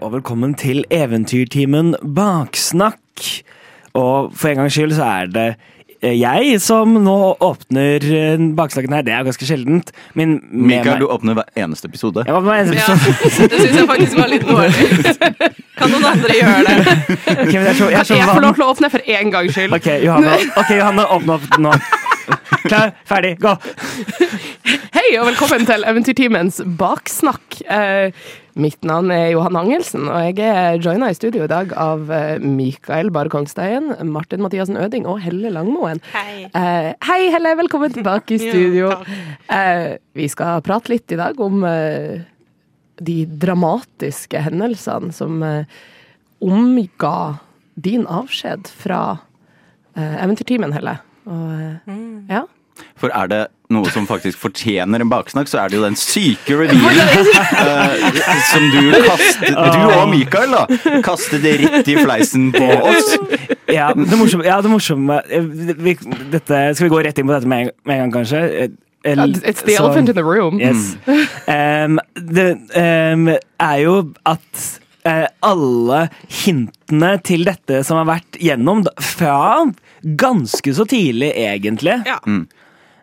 og velkommen til Eventyrtimen Baksnakk. Og for en gangs skyld så er det eh, jeg som nå åpner eh, baksnakken her. Det er ganske sjeldent. Men Mikael, du åpner hver eneste episode. Jeg åpner hver eneste episode. Ja, det syns jeg faktisk var litt dårlig. Kan noen andre gjøre det? Okay, men jeg tror- jeg Kan tror jeg få lov til å åpne for én gangs skyld? Ok, Johanne, okay, Johanne åpne opp nå. Klar, ferdig, gå! Hei og velkommen til Eventyrtimens baksnakk. Mitt navn er Johan Angelsen, og jeg er joina i studio i dag av eh, Mikael Bare Kongstein, Martin Mathiassen Øding og Helle Langmoen. Hei. Uh, hei, Helle. Velkommen tilbake i studio. Eh, vi skal prate litt i dag om uh, de dramatiske hendelsene som omga din avskjed fra Eventyrtimen, Helle. Og, mm. ja. For er det noe som faktisk fortjener en baksnakk, så er det jo den syke revyen uh, som du kastet Du og Mikael, da. Kastet rett i fleisen på oss. Ja, det morsomme, ja, det morsomme eh, vi, dette, Skal vi gå rett inn på dette med en, med en gang, kanskje? Eh, el- It's the så- elephant in the room. Yes. Um, det um, er jo at uh, alle hintene til dette som har vært gjennom, fra ganske så tidlig, egentlig Ja.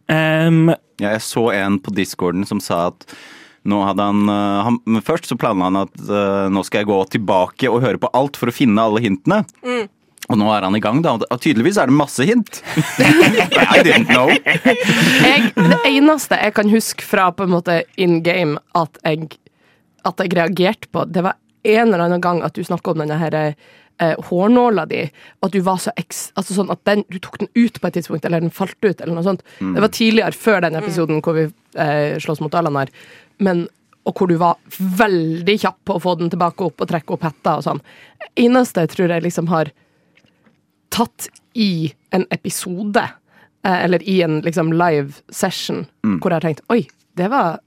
Um, Ja, jeg så en på discorden som sa at nå hadde han, eh, han men Først så planla han at uh, nå skal jeg gå tilbake og høre på alt for å finne alle hintene. Og nå er han i gang, da. Og tydeligvis er det masse hint. I didn't know. Jeg, det eneste jeg kan huske fra på en måte in game at jeg, at jeg reagerte på, det var en eller annen gang at du snakka om denne her eh, hårnåla di. At du var så eks... Altså sånn at den, du tok den ut på et tidspunkt, eller den falt ut, eller noe sånt. Det var tidligere, før den episoden hvor vi eh, slåss mot Alanar. Men og hvor du var veldig kjapp på å få den tilbake opp og trekke opp hetta og sånn. Eneste jeg tror jeg liksom har tatt i en episode, eh, eller i en liksom live session, hvor jeg har tenkt Oi, det var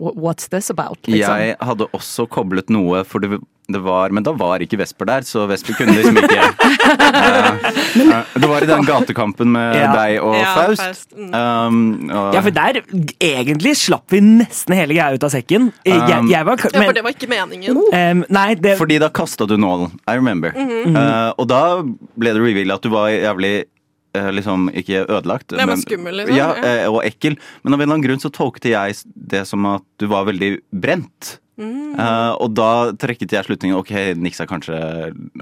What's this about? Liksom. Jeg hadde også koblet noe, for det, det var Men da var ikke Vesper der, så Vesper kunne liksom ikke uh, Det var i den gatekampen med Ja. deg og Ja, Faust. Faust, mm. Um, og, Ja, for der egentlig slapp vi nesten hele greia ut av sekken. Eh, Jeg, Um, jeg var, Ja, for det var ikke meningen. um, Nei, det fordi da kasta du nålen. I remember. Mm -hmm. uh, og da ble det reveal at du var jævlig liksom ikke ødelagt. Det var skummel, liksom. Ja, eh, og ekkel. Men av en eller annen grunn så tolket jeg det som at du var veldig brent. Mm. Eh, og da trekket jeg slutningen ok, Nixa kanskje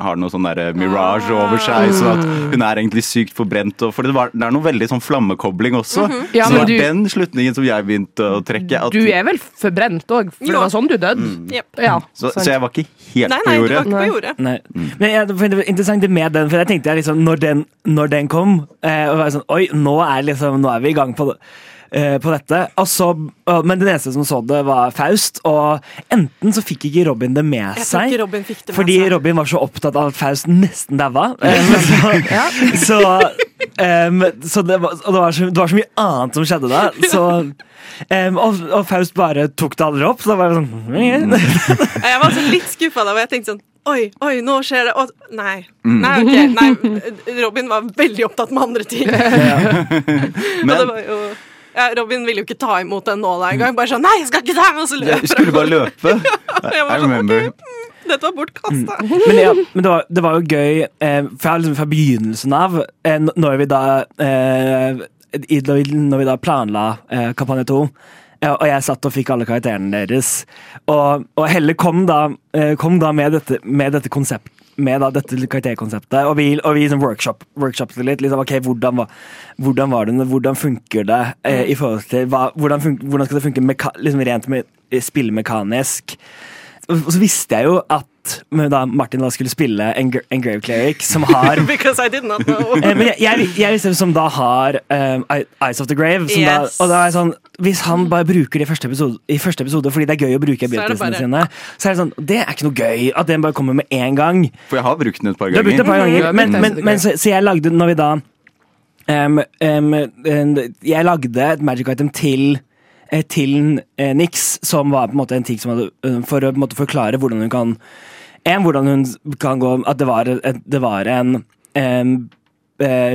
har noe sånn der mirage over seg, så at hun er egentlig sykt forbrent. Og, for det, var, det er noe veldig sånn flammekobling også. Mhm. Ja, så det var du- den slutningen som jeg begynte å trekke. At, Du er vel forbrent òg, for det var sånn du døde? Jep. Ja, så, så jeg var ikke helt Nei, på nei, du var jordet. ikke på jordet. Nei. Men jeg, for det var interessant det med den, for jeg tenkte jeg liksom, når den, når den kom, eh, og var sånn, oi, nå er, liksom, nå er vi i gang på, det- eh, på dette. Altså, men den eneste som så det, var Faust. Og enten så fikk ikke Robin det med seg, Robin det med fordi seg. Robin var så opptatt av at Faust nesten daua. så, ja. så, um, så det, var, og det, var så, det var så mye annet som skjedde da. Så, um, og, og Faust bare tok det aldri opp. Så da var sånn Jeg var så litt skuffa da, og jeg tenkte sånn Oi, oi, nå skjer det. Og, nei. Nei, ok. Nei, Robin var veldig opptatt med andre ting. og det var jo ja, Robin ville jo ikke ta imot den nåla engang. Bare sånn Nei, jeg skal ikke ta den! Og så jeg løper skulle bare løpe. Jeg I var sånn, remember. ok, mm, Dette var bortkasta. Men, ja, men det, var, det var jo gøy eh, fra, liksom, fra begynnelsen av, eh, når vi da eh, i, når, vi, da planla eh, kampanje 2, eh, og jeg satt og fikk alle karakterene deres, og, og Helle kom da, eh, kom da med dette, med dette konsept med da, dette karakterkonseptet, og vi, og vi liksom workshop, workshopet litt. Liksom, ok, hvordan, var- hvordan var det, hvordan funker det eh, i forhold til hva, hvordan, fun, hvordan skal det funke meka, liksom rent med, spillemekanisk? Og så visste jeg jo at da Martin da skulle spille en, en Grave Cleric som har Because I did not know. Eh, Men jeg, jeg, jeg visste som da har um, Eyes of the Grave. Som da, og da er jeg sånn, hvis han bare bruker det i første episode, i første episode fordi det er gøy å bruke abilitiesene sine, så er det sånn Det er ikke noe gøy at den bare kommer med en gang. For jeg har brukt den et par Du har brukt den et par ganger, men, men, men så, så jeg lagde Når vi da um, um, Jeg lagde et magic item til eh, til eh, Nix, som var på en måte en ting som hadde For å på en måte forklare hvordan hun kan En, hvordan hun kan gå At det var, det var en eh,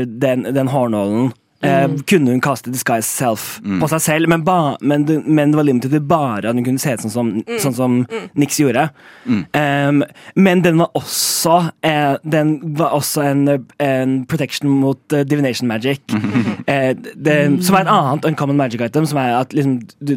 Den, den hårnålen eh, kunne hun kaste disguise self på seg selv, men, ba, men, men det var limited til bare at hun kunne se ut sånn som, sånn som Nix gjorde. Um, men den var også uh, Den var også en, en protection mot uh, divination magic. eh, det, som er et annet uncommon magic item, som er at liksom du,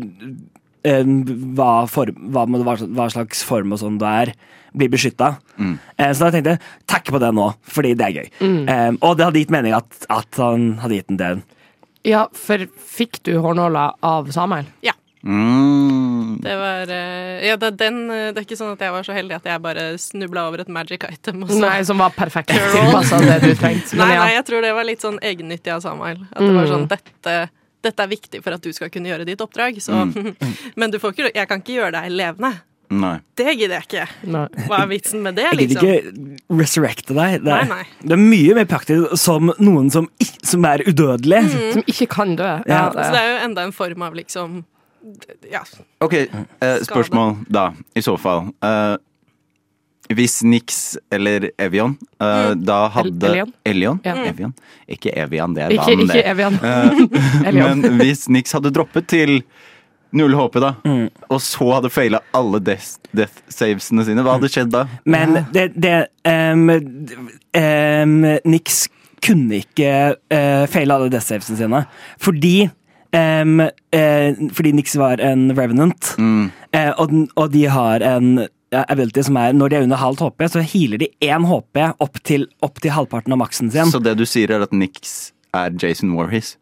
hva, form, hva, hva, hva slags form og sånn du er, blir beskytta. Eh, så da tenkte jeg takke på det nå, fordi det er gøy. Eh, og det hadde gitt mening at, at han hadde gitt den det. Ja, for fikk du hårnåla av Samuel? Ja. Mm. Det var eh, Ja, det, er den, det er ikke sånn at jeg var så heldig at jeg bare snubla over et magic item. Og så. Nei, som var perfekt tilpassa det du trengte. nei, ja. nei, jeg tror det var litt sånn egennyttig av Samuel. At det var Mm. sånn dette, dette er viktig for at du skal kunne gjøre ditt oppdrag. Så. Men du får ikke, jeg kan ikke gjøre deg levende. Nei. Det gidder jeg ikke. Nei. Hva er vitsen med det, Jeg gidder liksom? ikke resurrecte deg. Det er, Nei, nei. det er mye mer praktisk som noen som, som er udødelig. Som ikke kan dø. Ja, Så det er jo enda en form av liksom Ja. Ok, eh, spørsmål da, i så fall. Eh, hvis Nix eller Evian eh, da hadde Elion. Elion? Ja. Evion? Ikke Evian, det er Ikke, vann, ikke det. Evian. Eh, men hvis Nix hadde droppet til null HP, da, Mm. og så hadde faila alle death, death savesene sine, hva hadde skjedd da? Men det, det um, um, Nix kunne ikke uh, feile alle death savesene sine. Fordi um, uh, Fordi Nix var en revenant, Mm. uh, og, den- og de har en ability som er Når de er under halvt HP, så healer de én HP opp til, opp til halvparten av maksen sin. Så det du sier, er at Nix er Jason Warhis?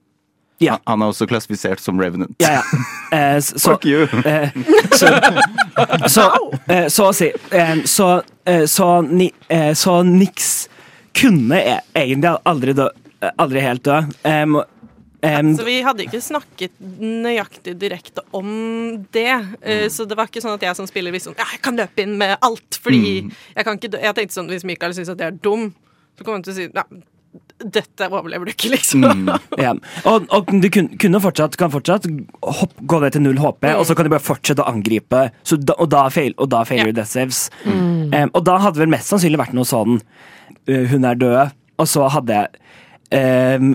Ja. Han er også klassifisert som Revenant. Ja, ja. Eh, så, Fuck you! Eh, så, så, eh, så å si eh, Så, eh, så, ni, eh, så Nix kunne e egentlig aldri, dø, aldri helt dø. Em, um, Så vi hadde ikke snakket nøyaktig direkte om det. Uh, Så det var ikke sånn at jeg som spiller visste sånn Ja, jeg kan løpe inn med alt, fordi jeg kan ikke dø. Jeg tenkte sånn, Hvis Mikael syns at det er dum, så kommer han til å si ja, dette overlever du ikke, liksom. ja. og, og du kun, kunne fortsatt, kan fortsatt hopp, gå ned til null HP, og så kan du bare fortsette å angripe. Så da, og da fail, failer Ja. du death saves. Em, og da hadde vel mest sannsynlig vært noe sånn uh, Hun er død, og så hadde jeg em,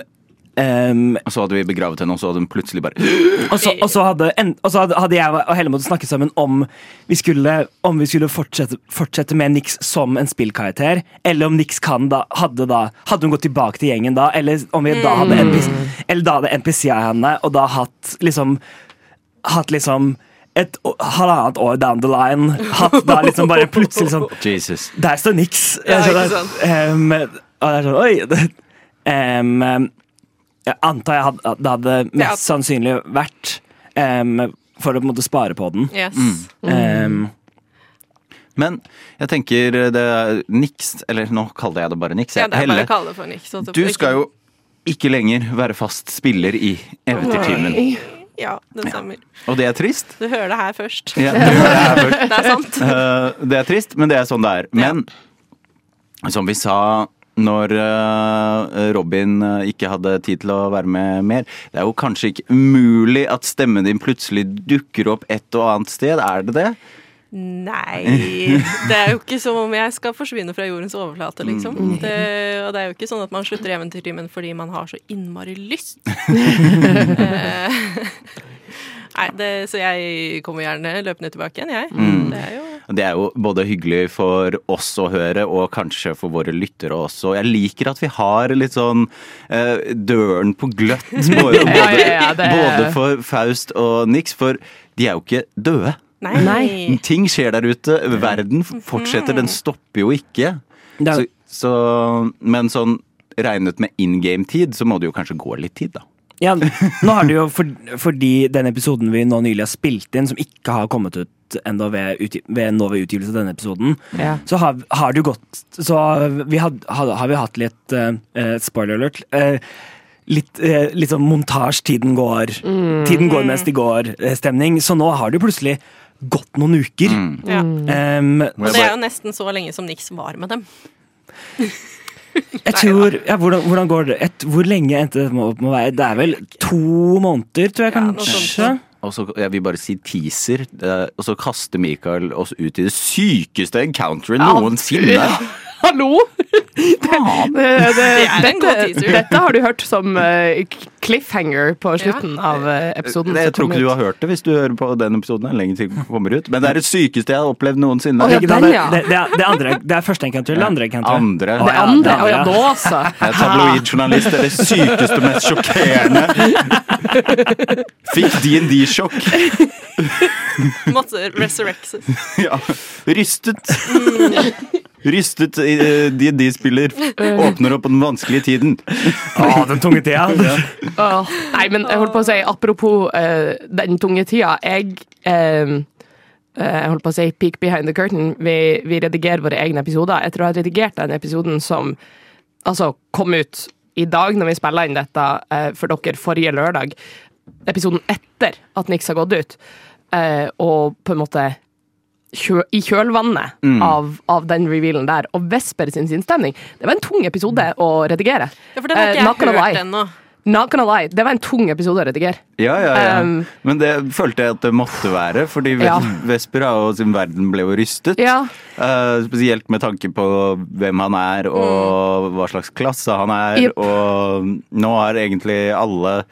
em, Og så hadde vi begravet henne, og så hadde hun plutselig bare Og så, og så, hadde, en, og så hadde, hadde jeg og Helle måttet snakke sammen om vi skulle, om vi skulle fortsette, fortsette med Nix som en spillkarakter, eller om Nix kan da, hadde da Hadde hun gått tilbake til gjengen da, eller om vi da hadde NPC, eller da hadde NPC-a henne, og da hatt liksom Hatt liksom et halvannet år down the line. Hatt da liksom bare plutselig sånn Jesus. Der står Nix! Ja, Så ikke sant? em, og det er sånn Oi! Em, jeg antar jeg hadde, det hadde mest Ja. sannsynlig vært um, for å på en måte spare på den. Yes. Em, Men jeg tenker det er niks, eller nå kaller jeg det bare niks. Ja, det er bare å kalle det for niks. du skal jo ikke lenger være fast spiller i Eventyrtimen. Ja, det stemmer. Og det er trist. Du hører det her først. Ja, det er først. Det er sant. Eh, det er trist, men det er sånn det er. Men som vi sa når eh, Robin eh, ikke hadde tid til å være med mer, det er jo kanskje ikke umulig at stemmen din plutselig dukker opp et og annet sted. Er det det? Nei Det er jo ikke som om jeg skal forsvinne fra jordens overflate, liksom. Mm. Det, og det er jo ikke sånn at man slutter Eventyrtimen fordi man har så innmari lyst. Nei, det, så jeg kommer gjerne løpende tilbake igjen, jeg. Mm. Det er jo Det er jo både hyggelig for oss å høre, og kanskje for våre lyttere også. Jeg liker at vi har litt sånn eh, døren på gløtt, både, Ja, ja, ja, det- både for Faust og Nix, for de er jo ikke døde. Nei. Nei. Ting skjer der ute. Verden fortsetter, den stopper jo ikke. Så, så, men sånn regnet med in game-tid, så må det jo kanskje gå litt tid, da. Ja, nå har du jo, for, fordi den episoden vi nå nylig har spilt inn, som ikke har kommet ut ennå ved, ved nå ved utgivelse av denne episoden, Ja. så har, har du gått Så vi had, had, har vi hatt litt eh, Spoiler alert. Uh, litt, uh, litt sånn montasje, tiden går. Tiden går mens de går-stemning. Så nå har du plutselig gått noen uker. Mm. Ja. Um, Og det er jo nesten så lenge som Nix var med dem. jeg tror ja, hvordan, hvordan går det? Et, hvor lenge endte det opp med å være? Det er vel to måneder, tror jeg kanskje? og så jeg vil bare si teaser, og så kaster Mikael oss ut i det sykeste encounteret noensinne. Hallo! Det, det, Det en god dette, dette har du hørt som eh, cliffhanger på slutten av eh, episoden. Det, jeg tror ikke du har hørt det hvis du hører på den episoden. Lenge til den kommer ut. Men det er det sykeste jeg har opplevd noensinne. Oh, ja, den, Det, ja. det, det, det, andre, det er første encounter eller andre encounter? Andre. Det ja, andre? oh, ja, da altså. Jeg er tabloidjournalist. Det er det sykeste, mest sjokkerende. Fikk DND-sjokk. Måtte resurrexes. Ja. Rystet. Rystet eh, DND-spiller. Åpner opp den vanskelige tiden. Å, den tunge tida. oh, Nei, men jeg holdt på å si, apropos uh, den tunge tida. Jeg eh, eh, jeg holdt på å si peek behind the curtain. Vi, vi redigerer våre egne episoder. Jeg tror jeg har redigert den episoden som altså, kom ut i dag når vi spiller inn dette uh, for dere forrige lørdag. Episoden etter at Nix har gått ut. Eh, og på en måte kjø, i kjølvannet av, av den revealen der. Og Vesper sin sinnsstemning. Det var en tung episode å redigere. Ja, for den har Eh, ikke not gonna jeg hørt ennå. Not gonna lie, det var en tung episode å redigere. Ja, ja, ja. Um, Men det følte jeg at det måtte være, fordi Ja. Vesper og sin verden ble jo rystet. Ja. Uh, spesielt med tanke på hvem han er og hva slags klasse han er. Yep. Og nå har egentlig alle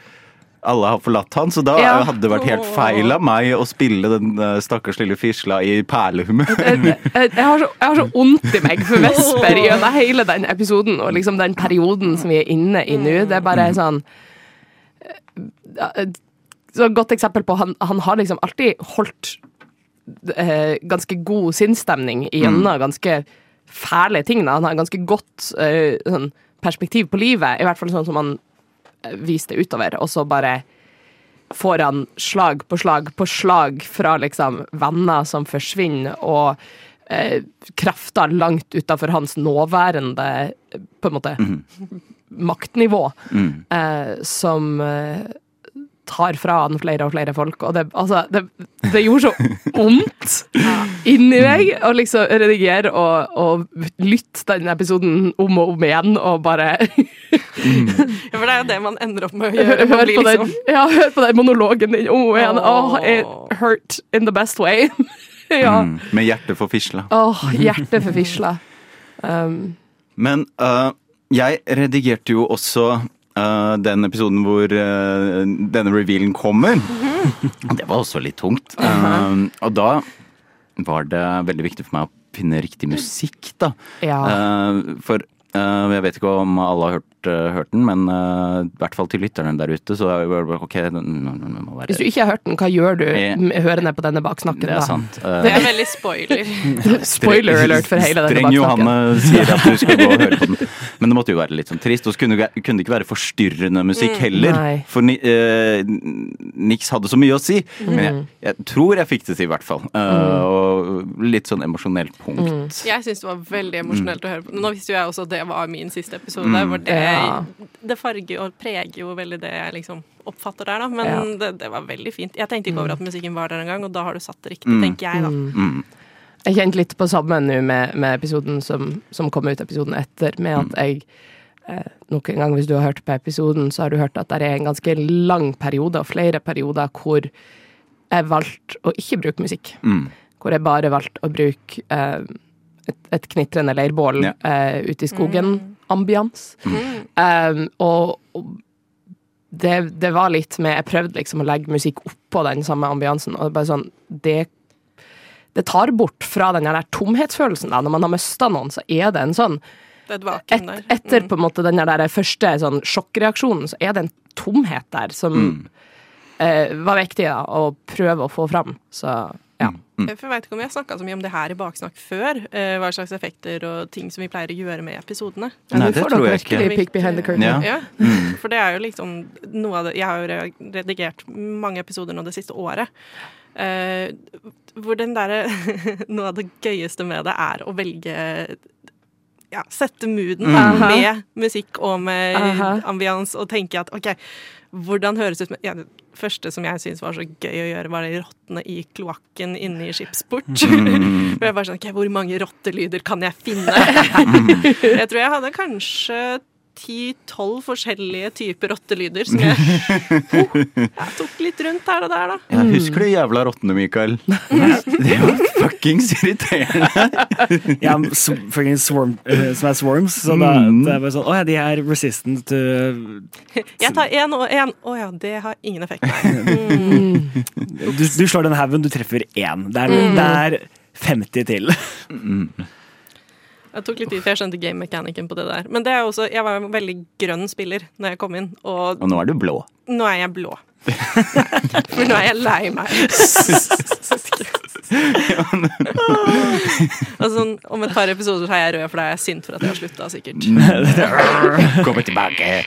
alle har forlatt han, så da Ja. hadde det vært helt feil av meg å spille den eh, stakkars lille fisla i perlehumør. Jeg, jeg, jeg, har så, ondt vondt i meg for Vesper gjennom hele den episoden og liksom den perioden som vi er inne i nå. Det er bare sånn eh, Så et godt eksempel på Han, han har liksom alltid holdt eh, ganske god sinnsstemning gjennom ganske fæle ting. Da. Han har ganske godt eh, sånn perspektiv på livet, i hvert fall sånn som han eh, det utover. Og så bare får han slag på slag på slag fra liksom venner som forsvinner, og eh, krefter langt utafor hans nåværende på en måte maktnivå, eh, som eh, tar fra han flere og flere folk. Og det, altså, det, det gjorde så vondt inni meg å liksom redigere og, og lytte den episoden om og om igjen, og bare Ja, for det er jo det man ender opp med å gjøre. Hør på, på, den, liksom ja, hør på den monologen din om oh, igjen. Åh. it hurt in the best way. ja. Mm, med hjertet for fisla. Åh, hjertet for fisla. Um, Men uh, jeg redigerte jo også Uh, den episoden hvor uh, denne revealen kommer. Det var også litt tungt. Um, og da var det veldig viktig for meg å finne riktig musikk, da. Ja. Uh, for uh, jeg vet ikke om alle har hørt, uh, hørt den, men uh, i hvert fall til lytterne der ute, så ok, hvis du ikke har hørt den, hva gjør du Eh, hørende på denne baksnakken? Det er da? sant. Uh, Det er veldig spoiler. Spoiler alert for hele denne baksnakken. Streng. Johanne sier at du skal gå og høre på den. Men det måtte jo være litt sånn trist. Og så kunne, kunne det ikke være forstyrrende musikk heller. Nei. For uh, niks hadde så mye å si. Men jeg, jeg tror jeg fikk det til, i hvert fall. Eh, Og litt sånn emosjonelt punkt. Jeg syns det var veldig emosjonelt å høre på. Nå visste jo jeg også at det var min siste episode. Mm. Var det, Ja. det farger og preger jo veldig det jeg liksom oppfatter der, da. Men Ja. det, det var veldig fint. Jeg tenkte ikke over at musikken var der engang, og da har du satt det riktig, tenker jeg, da. Mm. Jeg kjente litt på samme nå med, med episoden som, som kom ut episoden etter, med at jeg eh, Nok en gang, hvis du har hørt på episoden, så har du hørt at det er en ganske lang periode, og flere perioder, hvor jeg valgte å ikke bruke musikk. Mm. Hvor jeg bare valgte å bruke eh, et, et knitrende leirbål Ja. eh, ute i skogen. Ambians. Um, og, og det, det var litt med Jeg prøvde liksom å legge musikk oppå den samme ambiansen, og det bare sånn Det det tar bort fra den der tomhetsfølelsen. da, Når man har mista noen, så er det en sånn Det et et. Etter på en måte den der første sånn sjokkreaksjonen, så er det en tomhet der som eh, var viktig da, å prøve å få fram. Så ja. For Jeg vet ikke om vi har snakka så mye om det her i baksnakk før. eh, hva slags effekter og ting som vi pleier å gjøre med episodene. Ja, Nei, det tror jeg ikke. curtain. Ja. Mm. For det er jo liksom noe av det Jeg har jo redigert mange episoder nå det siste året. Uh, hvor den derre Noe av det gøyeste med det er å velge ja, sette mooden da, Aha. med musikk og med Aha. ambians, og tenke at OK, hvordan høres det ut med ja, første som jeg syntes var så gøy å gjøre, var de rottene i kloakken inne i skipsport. Mm. jeg bare sånn OK, hvor mange rottelyder kan jeg finne? jeg tror jeg hadde kanskje ti-tolv forskjellige typer rottelyder som jeg, jeg tok litt rundt her og der, da. Jeg husker de jævla rottene, Mikael. Det var fuckings irriterende. Ja, fucking swarm, uh, som er swarms. Så da, Mm. det er bare sånn Å ja, de er resistant to Jeg tar én og én. Å ja, det har ingen effekt, Mm. du, du slår den haugen, du treffer én. Det er, det er 50 til. Jeg tok litt tid, for jeg skjønte game mechanicen på det der. Men det er også, jeg var en veldig grønn spiller når jeg kom inn, og Og nå er du blå. nå er jeg blå. For nå er jeg lei meg. og sånn, om et par episoder er jeg rød, for da er jeg sint for at jeg har slutta, sikkert. Kommer tilbake.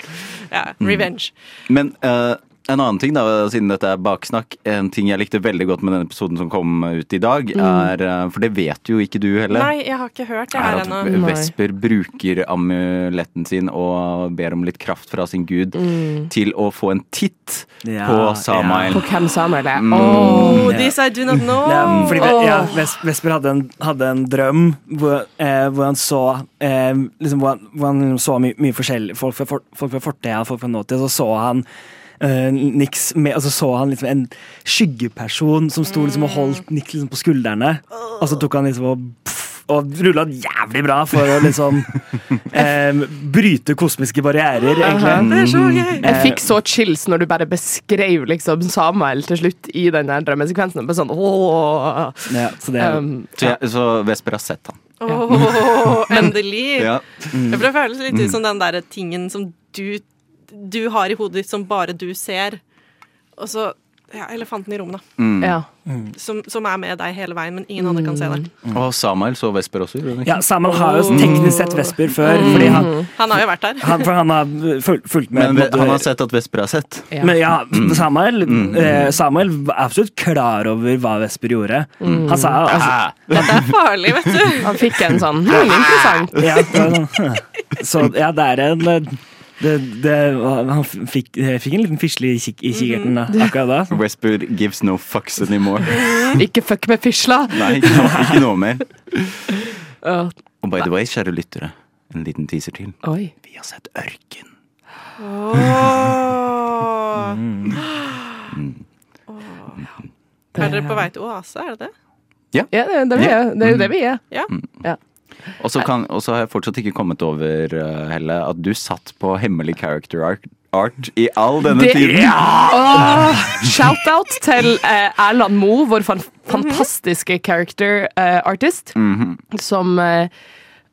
Ja, revenge. Men eh, en annen ting, da, siden dette er baksnakk. En ting jeg likte veldig godt med den episoden som kom ut i dag, er eh, For det vet jo ikke du heller. Nei, jeg har ikke hørt det er her at ennå. Nei. Vesper bruker amuletten sin og ber om litt kraft fra sin gud til å få en titt Ja, på Samael. På hvem Samael er. Mm. Åh. Oh, this I do not know! Ja, fordi ja, Vesper hadde en, hadde en drøm hvor, eh, hvor han så eh, liksom, hvor, han, hvor han så mye, mye forskjellig folk fra, for, folk fra fortida folk fra nåtida. så så han eh, Nix med, og så han liksom en skyggeperson som sto liksom og holdt Nix liksom på skuldrene, og så tok han liksom og pff, og rulla jævlig bra for å liksom eh, bryte kosmiske barrierer, egentlig. Det er så gøy! Jeg fikk så chills når du bare beskrev liksom Samuel til slutt i den der drømmesekvensen. Bare sånn, åh. Ja, så det, Um, Så, jeg, så Vesper har sett han. Åh, endelig! Ja. For Det føles litt ut som den der tingen som du, du har i hodet ditt som bare du ser. Og så ja, elefanten i rommet, da. Mm. ja. Som, som er med deg hele veien, men ingen andre kan se det. Og Samuel så Vesper også. ja, Samuel har jo teknisk sett Vesper før, fordi han, Han har jo vært der. han, for han har fulgt, med. Men han har sett at Vesper har sett. Ja. Men ja, Samuel, eh, Samuel var absolutt klar over hva Vesper gjorde. Han sa altså, Dette er farlig, vet du. Han fikk en sånn hm, interessant. ja, Så ja, det er en det, det, Han fikk, fikk en liten fisle i, kik i kikkerten da, akkurat da. Vesper gives no fucks anymore. Ikke fuck med fisla. Nei, ikke noe, ikke noe mer. Og by the way, kjære lyttere, en liten teaser til. Oi. Vi har sett ørken. Åh. Er dere på vei til oase, er det det? Ja, det, det, er, vi er. det er jo det vi er. Ja. Ja. Og så kan- og så har jeg fortsatt ikke kommet over, uh, Helle, at du satt på hemmelig character art, art i all denne Det- tiden. Åh, Shout-out til eh, Erland Moe, vår fan fantastiske character eh, artist, som eh,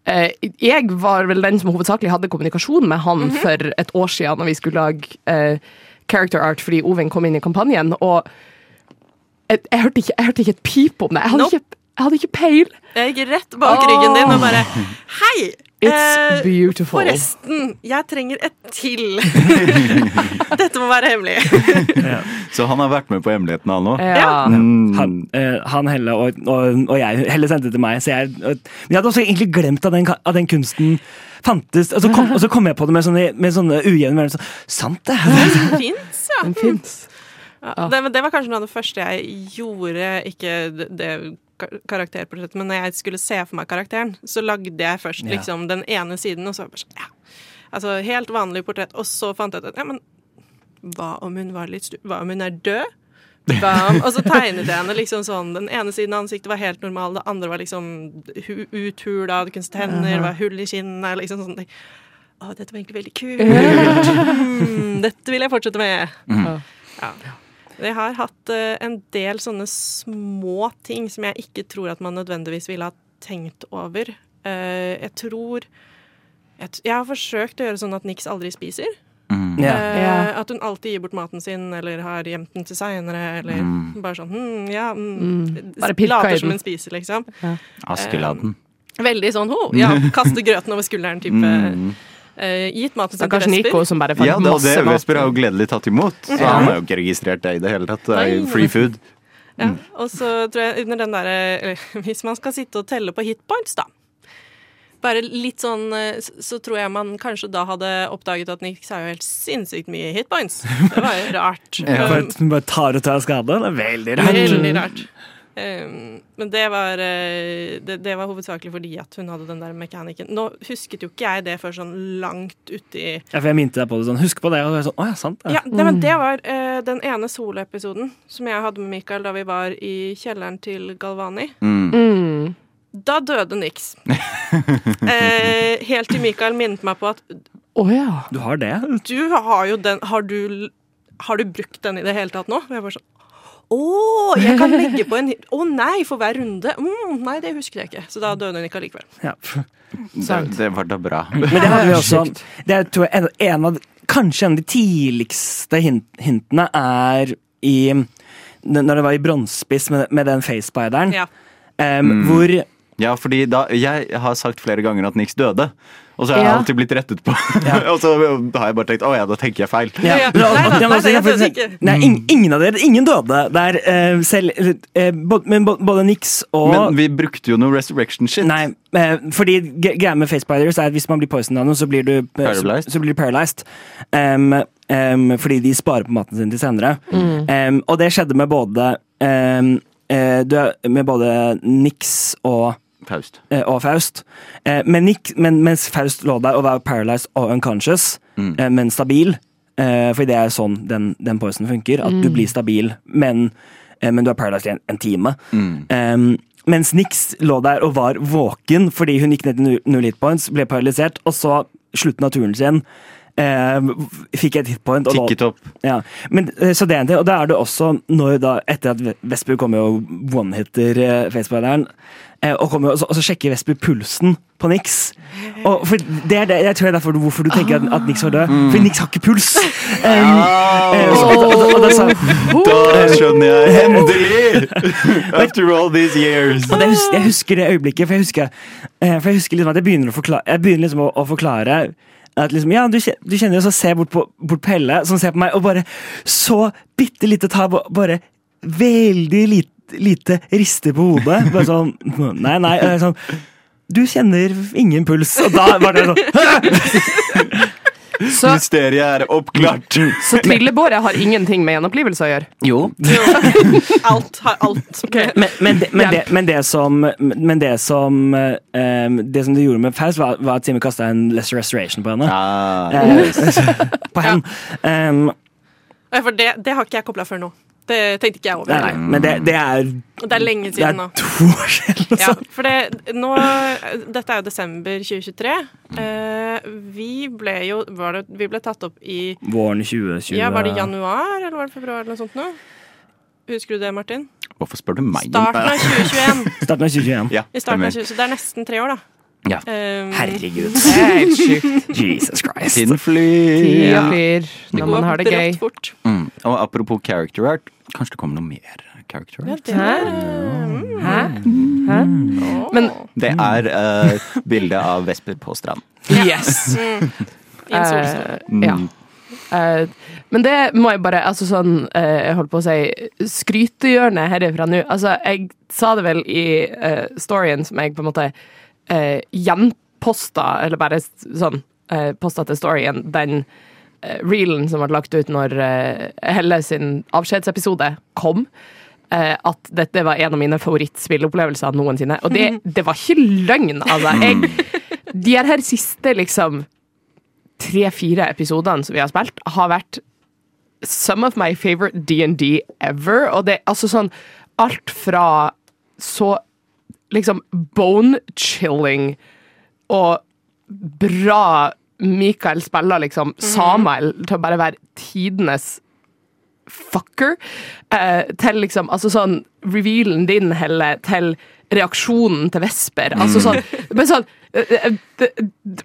eh, Jeg var vel den som hovedsakelig hadde kommunikasjon med han for et år siden, når vi skulle lage eh, character art fordi Oven kom inn i kampanjen. Og jeg, jeg, hørte, ikke, jeg hørte ikke et pip om det. Jeg hadde, Nope. ikke, jeg hadde ikke peil. Jeg gikk rett bak ryggen din og bare Hei! It's eh, beautiful. Forresten, jeg trenger et til. Dette må være hemmelig. Så han har vært med på hemmeligheten, han òg. Ja. Han, eh, han Helle og, og, og jeg Helle sendte det til meg. Så jeg, og, men jeg hadde også egentlig glemt at den, at den kunsten fantes. Og så, kom, og så kom jeg på det med sånne, med sånne ujevne sånn, Sant det! Den fins, ja. Den fins. ja det, men det var kanskje noe av det første jeg gjorde, ikke det, karakterportrettet, men når jeg skulle se for meg karakteren, så lagde jeg først Ja. liksom den ene siden, og så bare sånn, ja. Altså helt vanlig portrett, og så fant jeg ut at ja, men hva om hun var litt stu... Hva om hun er død? Bam. og så tegnet jeg henne liksom sånn. Den ene siden av ansiktet var helt normal, det andre var liksom uthula, det kunne tenner, det var hull i kinnet, liksom sånn. Å, dette var egentlig veldig kult. Mm, dette vil jeg fortsette med. Ja. Jeg har hatt eh, en del sånne små ting som jeg ikke tror at man nødvendigvis ville ha tenkt over. Eh, jeg tror jeg, har forsøkt å gjøre sånn at Nix aldri spiser. Mm. Yeah. Yeah. At hun alltid gir bort maten sin, eller har gjemt den til seinere, eller Mm. bare sånn hm, ja mm, Mm. Bare Later som hun spiser, liksom. Askeladden. Veldig sånn ho, ja, kaste grøten over skulderen-type. Eh, gitt maten sin til Stakkars Nico som bare fant Ja, det, Ja, det masse mat. Vesper har jo gledelig tatt imot, så han har jo ikke registrert det i det hele tatt. Det er jo free food. Ja, og så tror jeg under den derre Hvis man skal sitte og telle på hitpoints, da. Bare litt sånn eh, Så tror jeg man kanskje da hadde oppdaget at Nix har jo helt sinnssykt mye hitpoints. Det var jo rart. Hun bare tar og tar skade. Det er veldig rart. Veldig rart. Um, men det var, eh, det, det var hovedsakelig fordi at hun hadde den der mekanikken. Nå husket jo ikke jeg det før sånn langt uti Ja, for jeg minte deg på det sånn. Husk på det. Og var sånn, å ja, sant det. Ja, det, men det var uh, den ene soloepisoden som jeg hadde med Mikael da vi var i kjelleren til Galvani. Mm. Mm. Da døde Nix. eh, helt til Mikael minnet meg på at Å ja. Du har det? du har jo den Har du, har du brukt den i det hele tatt nå? Og jeg bare sånn Å, jeg kan legge på en Å nei, for hver runde. Mm, nei, det husker jeg ikke. Så da døde hun ikke allikevel. Ja. Det, det var da bra. Men det hadde vi også Det er tror jeg, en, av Kanskje en av de tidligste hint, hintene er i Når det var i Bronsespiss med, med den facepideren, Ja. em, hvor Ja, fordi da, jeg har sagt flere ganger at Nix døde. Og så har jeg Ja. alltid blitt rettet på. og så har jeg bare tenkt å ja, da tenker jeg feil. Ja, Ja, Nei, nei, nei, nei, nei. Nei, ing- ingen av dere. Ingen døde der. uh, selv Uh, både, Men både Nix og Men vi brukte jo noe resurrection shit. Nei, uh, fordi greia med facepiders er at hvis man blir poisoned av noe, så blir du Paralyzed. Så, så blir du paralyzed. Um, um, fordi de sparer på maten sin til senere. Em, og det skjedde med både eh, Med både Nix og Faust. eh, og Faust. Eh, Men, Nick, men mens Faust lå der og var paralyzed og unconscious, eh, men stabil eh, For det er sånn den, den poisonen funker. At du blir stabil, men, eh, men du er paralyzed i en, en time. Eh, mens Nix lå der og var våken fordi hun gikk ned til null hit points, ble paralysert, og så slutten av turen sin eh, fikk et hitpoint. og Tikket opp. ja, men, eh, så det er en ting, og da er det også når da, etter at Vestby kommer og one-hitter eh, facepideren, eh, og, kommer, og, så, og så sjekker Vestby pulsen på Nix. Og for det er det, jeg tror det er derfor hvorfor du tenker at, at Nix var død. For Nix har ikke puls! Um, eh, så, og, og, og, da sa- Da skjønner jeg endelig! After all these years. og det, jeg husker det øyeblikket, for jeg husker, eh, for jeg husker liksom at jeg begynner å forklare, jeg begynner liksom å, å forklare at liksom, ja, du, du kjenner jo så ser bort på, bort på Helle, som ser på meg, og bare så bitte lite tar bare veldig lite, lite rister på hodet. Bare sånn Nei, nei. sånn, du kjenner ingen puls. Og da var det sånn Så, Mysteriet er oppklart. så trillebåret har ingenting med gjenopplivelse å gjøre? Jo. Alt har alt. Men, men, det, men, de, men det som Men det som eh, um, Det som de gjorde med Faust, var, var at Timmy kasta en Lesser Restoration på henne. Ah. Uh, på henne. Um, For det, det har ikke jeg kobla før nå. Det tenkte ikke jeg over. nei, nei, men det, det er det er lenge Det er nå. to år siden. Ja, for det, nå, dette er jo desember 2023. Eh, vi ble jo var det, Vi ble tatt opp i Våren 2020. Ja, Var det januar eller var det februar eller noe sånt nå? Husker du det, Martin? Hvorfor spør du meg? Starten av 2021. Starten av 2021. Ja, I starten av 20, så det er nesten tre år, da. Ja. Um, Herregud. Helt sjukt. Jesus Christ. Tiden flyr. Tida flyr når man har det gøy. Mm. Og apropos character art, kanskje det kommer noe mer character Ja, det er, mm. Hæ? Hæ? Men Det er uh, et bilde av Vesper på strand. yes! I en solstol. Eh, ja. Uh, men det må jeg bare Altså sånn, uh, jeg holdt på å si Skrytehjørnet herifra nå. Altså, jeg sa det vel i uh, storyen som jeg på en måte uh, gjenposta, eller bare sånn uh, posta til storyen, den uh, reelen som ble lagt ut når uh, Helle sin avskjedsepisode kom. eh, at dette var en av mine favorittspillopplevelser noensinne. Og det, det var ikke løgn, altså. Jeg, de her, siste liksom tre-fire episodene som vi har spilt, har vært some of my favorite D&D ever. Og det er altså sånn alt fra så liksom bone-chilling og bra Mikael spiller liksom Samuel til å bare være tidenes fucker, eh, til liksom Altså sånn revealen din, Helle, til reaksjonen til Vesper. Altså sånn Men sånn eh, eh, det,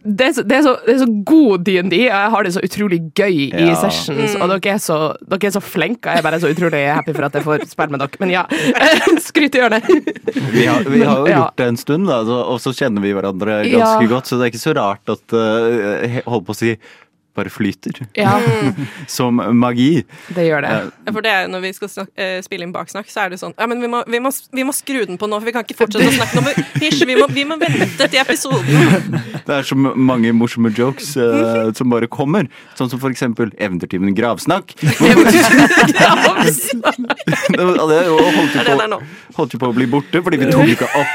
det, er så, det, er så, det er så god DND, og jeg har det så utrolig gøy i Ja. sessions. Og dere er, så, dere er så flinke, og jeg er bare så utrolig happy for at jeg får spille med dere. Men ja, skryt i hjørnet. Vi har, vi har jo Ja. gjort det en stund, da, og så kjenner vi hverandre ganske Ja. godt, så det er ikke så rart at uh, Holdt på å si bare flyter. Ja, Som magi. det gjør det. Ja, For det er når vi skal snakke, eh, spille inn baksnakk, så er det sånn Ja, men vi må, vi, må, vi må skru den på nå, for vi kan ikke fortsette å snakke nå. Hysj, vi må, vi må vente til episoden. Det er så mange morsomme jokes eh, som bare kommer. Sånn som for eksempel Eventyrtimen Gravsnakk. Det jo holdt jo på, holdt på å bli borte, fordi vi tok ikke opp.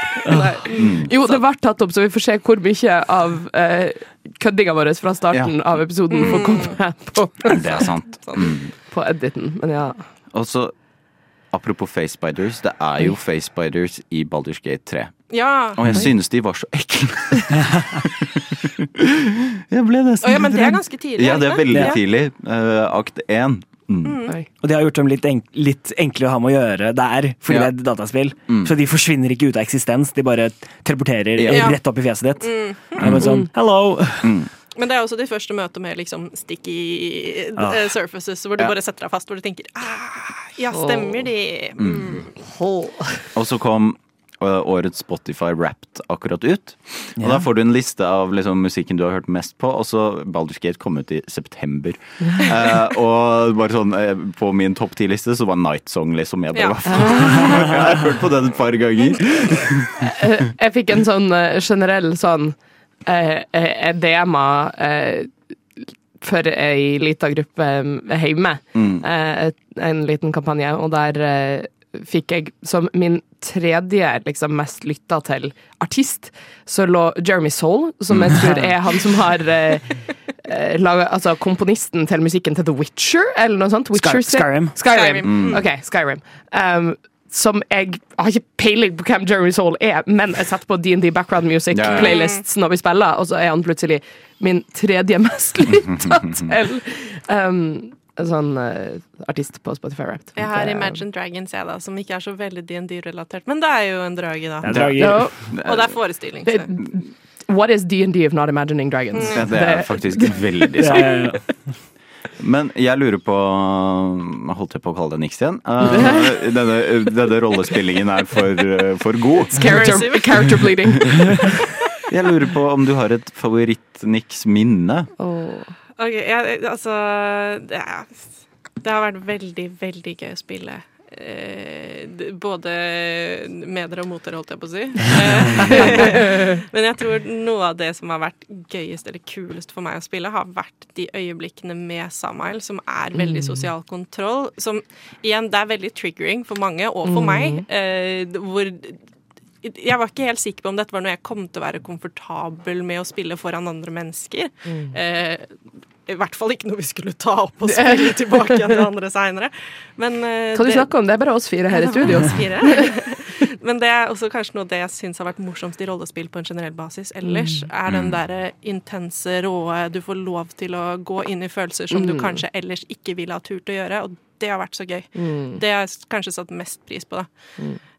Mm. Jo, det ble tatt opp, så vi får se hvor mye av eh, køddinga vår fra starten av episoden får komme på, Det er sant. på editen. Men ja. Og så, apropos Face Spiders, det er jo Face Spiders i Baldur's Gate 3. Ja. Og jeg synes de var så ekle. jeg ble nesten oh, ja, men det er ganske tidlig. Ja, det er veldig Ja. tidlig. Uh, akt én. Mm. Og de har gjort dem litt, enk litt enkle å ha med å gjøre der, fordi Ja. det er dataspill. dataspill. Så de forsvinner ikke ut av eksistens, de bare teleporterer Ja. rett opp i fjeset ditt. Mm. mm. sånn, hello! Men det er også de første møtene med liksom sticky Ah. eh, surfaces, hvor du Ja. bare setter deg fast, hvor du tenker ah, Ja, stemmer de? Mm. Og så kom årets Spotify Wrapped akkurat ut. Og da får du en liste av liksom, musikken du har hørt mest på. Og så Baldur's Gate kom ut i september. uh, og bare sånn eh, på min topp ti-liste så var Night Song liksom Jeg bare, Ja. Jeg har hørt på den et par ganger. Jeg fikk en sånn eh, generell sånn uh, eh, edema uh, for ei lita gruppe eh, hjemme. Mm. en liten kampanje, og der eh, fikk jeg som min tredje liksom, mest lytta til artist, så lå Jeremy Soul, som jeg tror er han som har eh, eh, laget, altså komponisten til musikken til The Witcher, eller noe sånt. Witcher Sky- Skyrim. Skyrim. Mm. Ok, Skyrim. Um, som jeg har ikke peiling på hvem Jeremy Soul er, men jeg setter på D&D background Music-playlists yeah. playlists når vi spiller, og så er han plutselig min tredje mest lytta til um, sånn uh, artist på Spotify Wrapped. Jeg har Imagine Dragons, jeg, da, som ikke er så veldig DND-relatert. Men det er jo en drage, da. Drager. Ja, Og det er forestilling. det, Så. what is DND if not imagining dragons? Ja, det er faktisk veldig sant. ja, ja. Men jeg lurer på Holdt jeg på å kalle det niks igjen? Uh, denne, denne rollespillingen er for, eh, for god. Character, character bleeding. Jeg lurer på om du har et favoritt-niks-minne? Åh. Ok, Ja, altså det, er, det har vært veldig, veldig gøy å spille. Eh, både med dere og mot dere, holdt jeg på å si. Eh, Men jeg tror noe av det som har vært gøyest eller kulest for meg å spille, har vært de øyeblikkene med Samael, som er veldig sosial kontroll. Som igjen, det er veldig triggering for mange, og for meg. Eh, hvor jeg var ikke helt sikker på om dette var noe jeg kom til å være komfortabel med å spille foran andre mennesker. Eh, I hvert fall ikke noe vi skulle ta opp og spille tilbake igjen til andre seinere. Men eh, Hva du det- snakker om? Det er bare oss fire her i studio. oss fire. Men det er også kanskje noe det jeg syns har vært morsomst i rollespill på en generell basis ellers, er den derre intense, råe Du får lov til å gå inn i følelser som du kanskje ellers ikke ville ha turt å gjøre, og det har vært så gøy. Det har jeg kanskje satt mest pris på, da.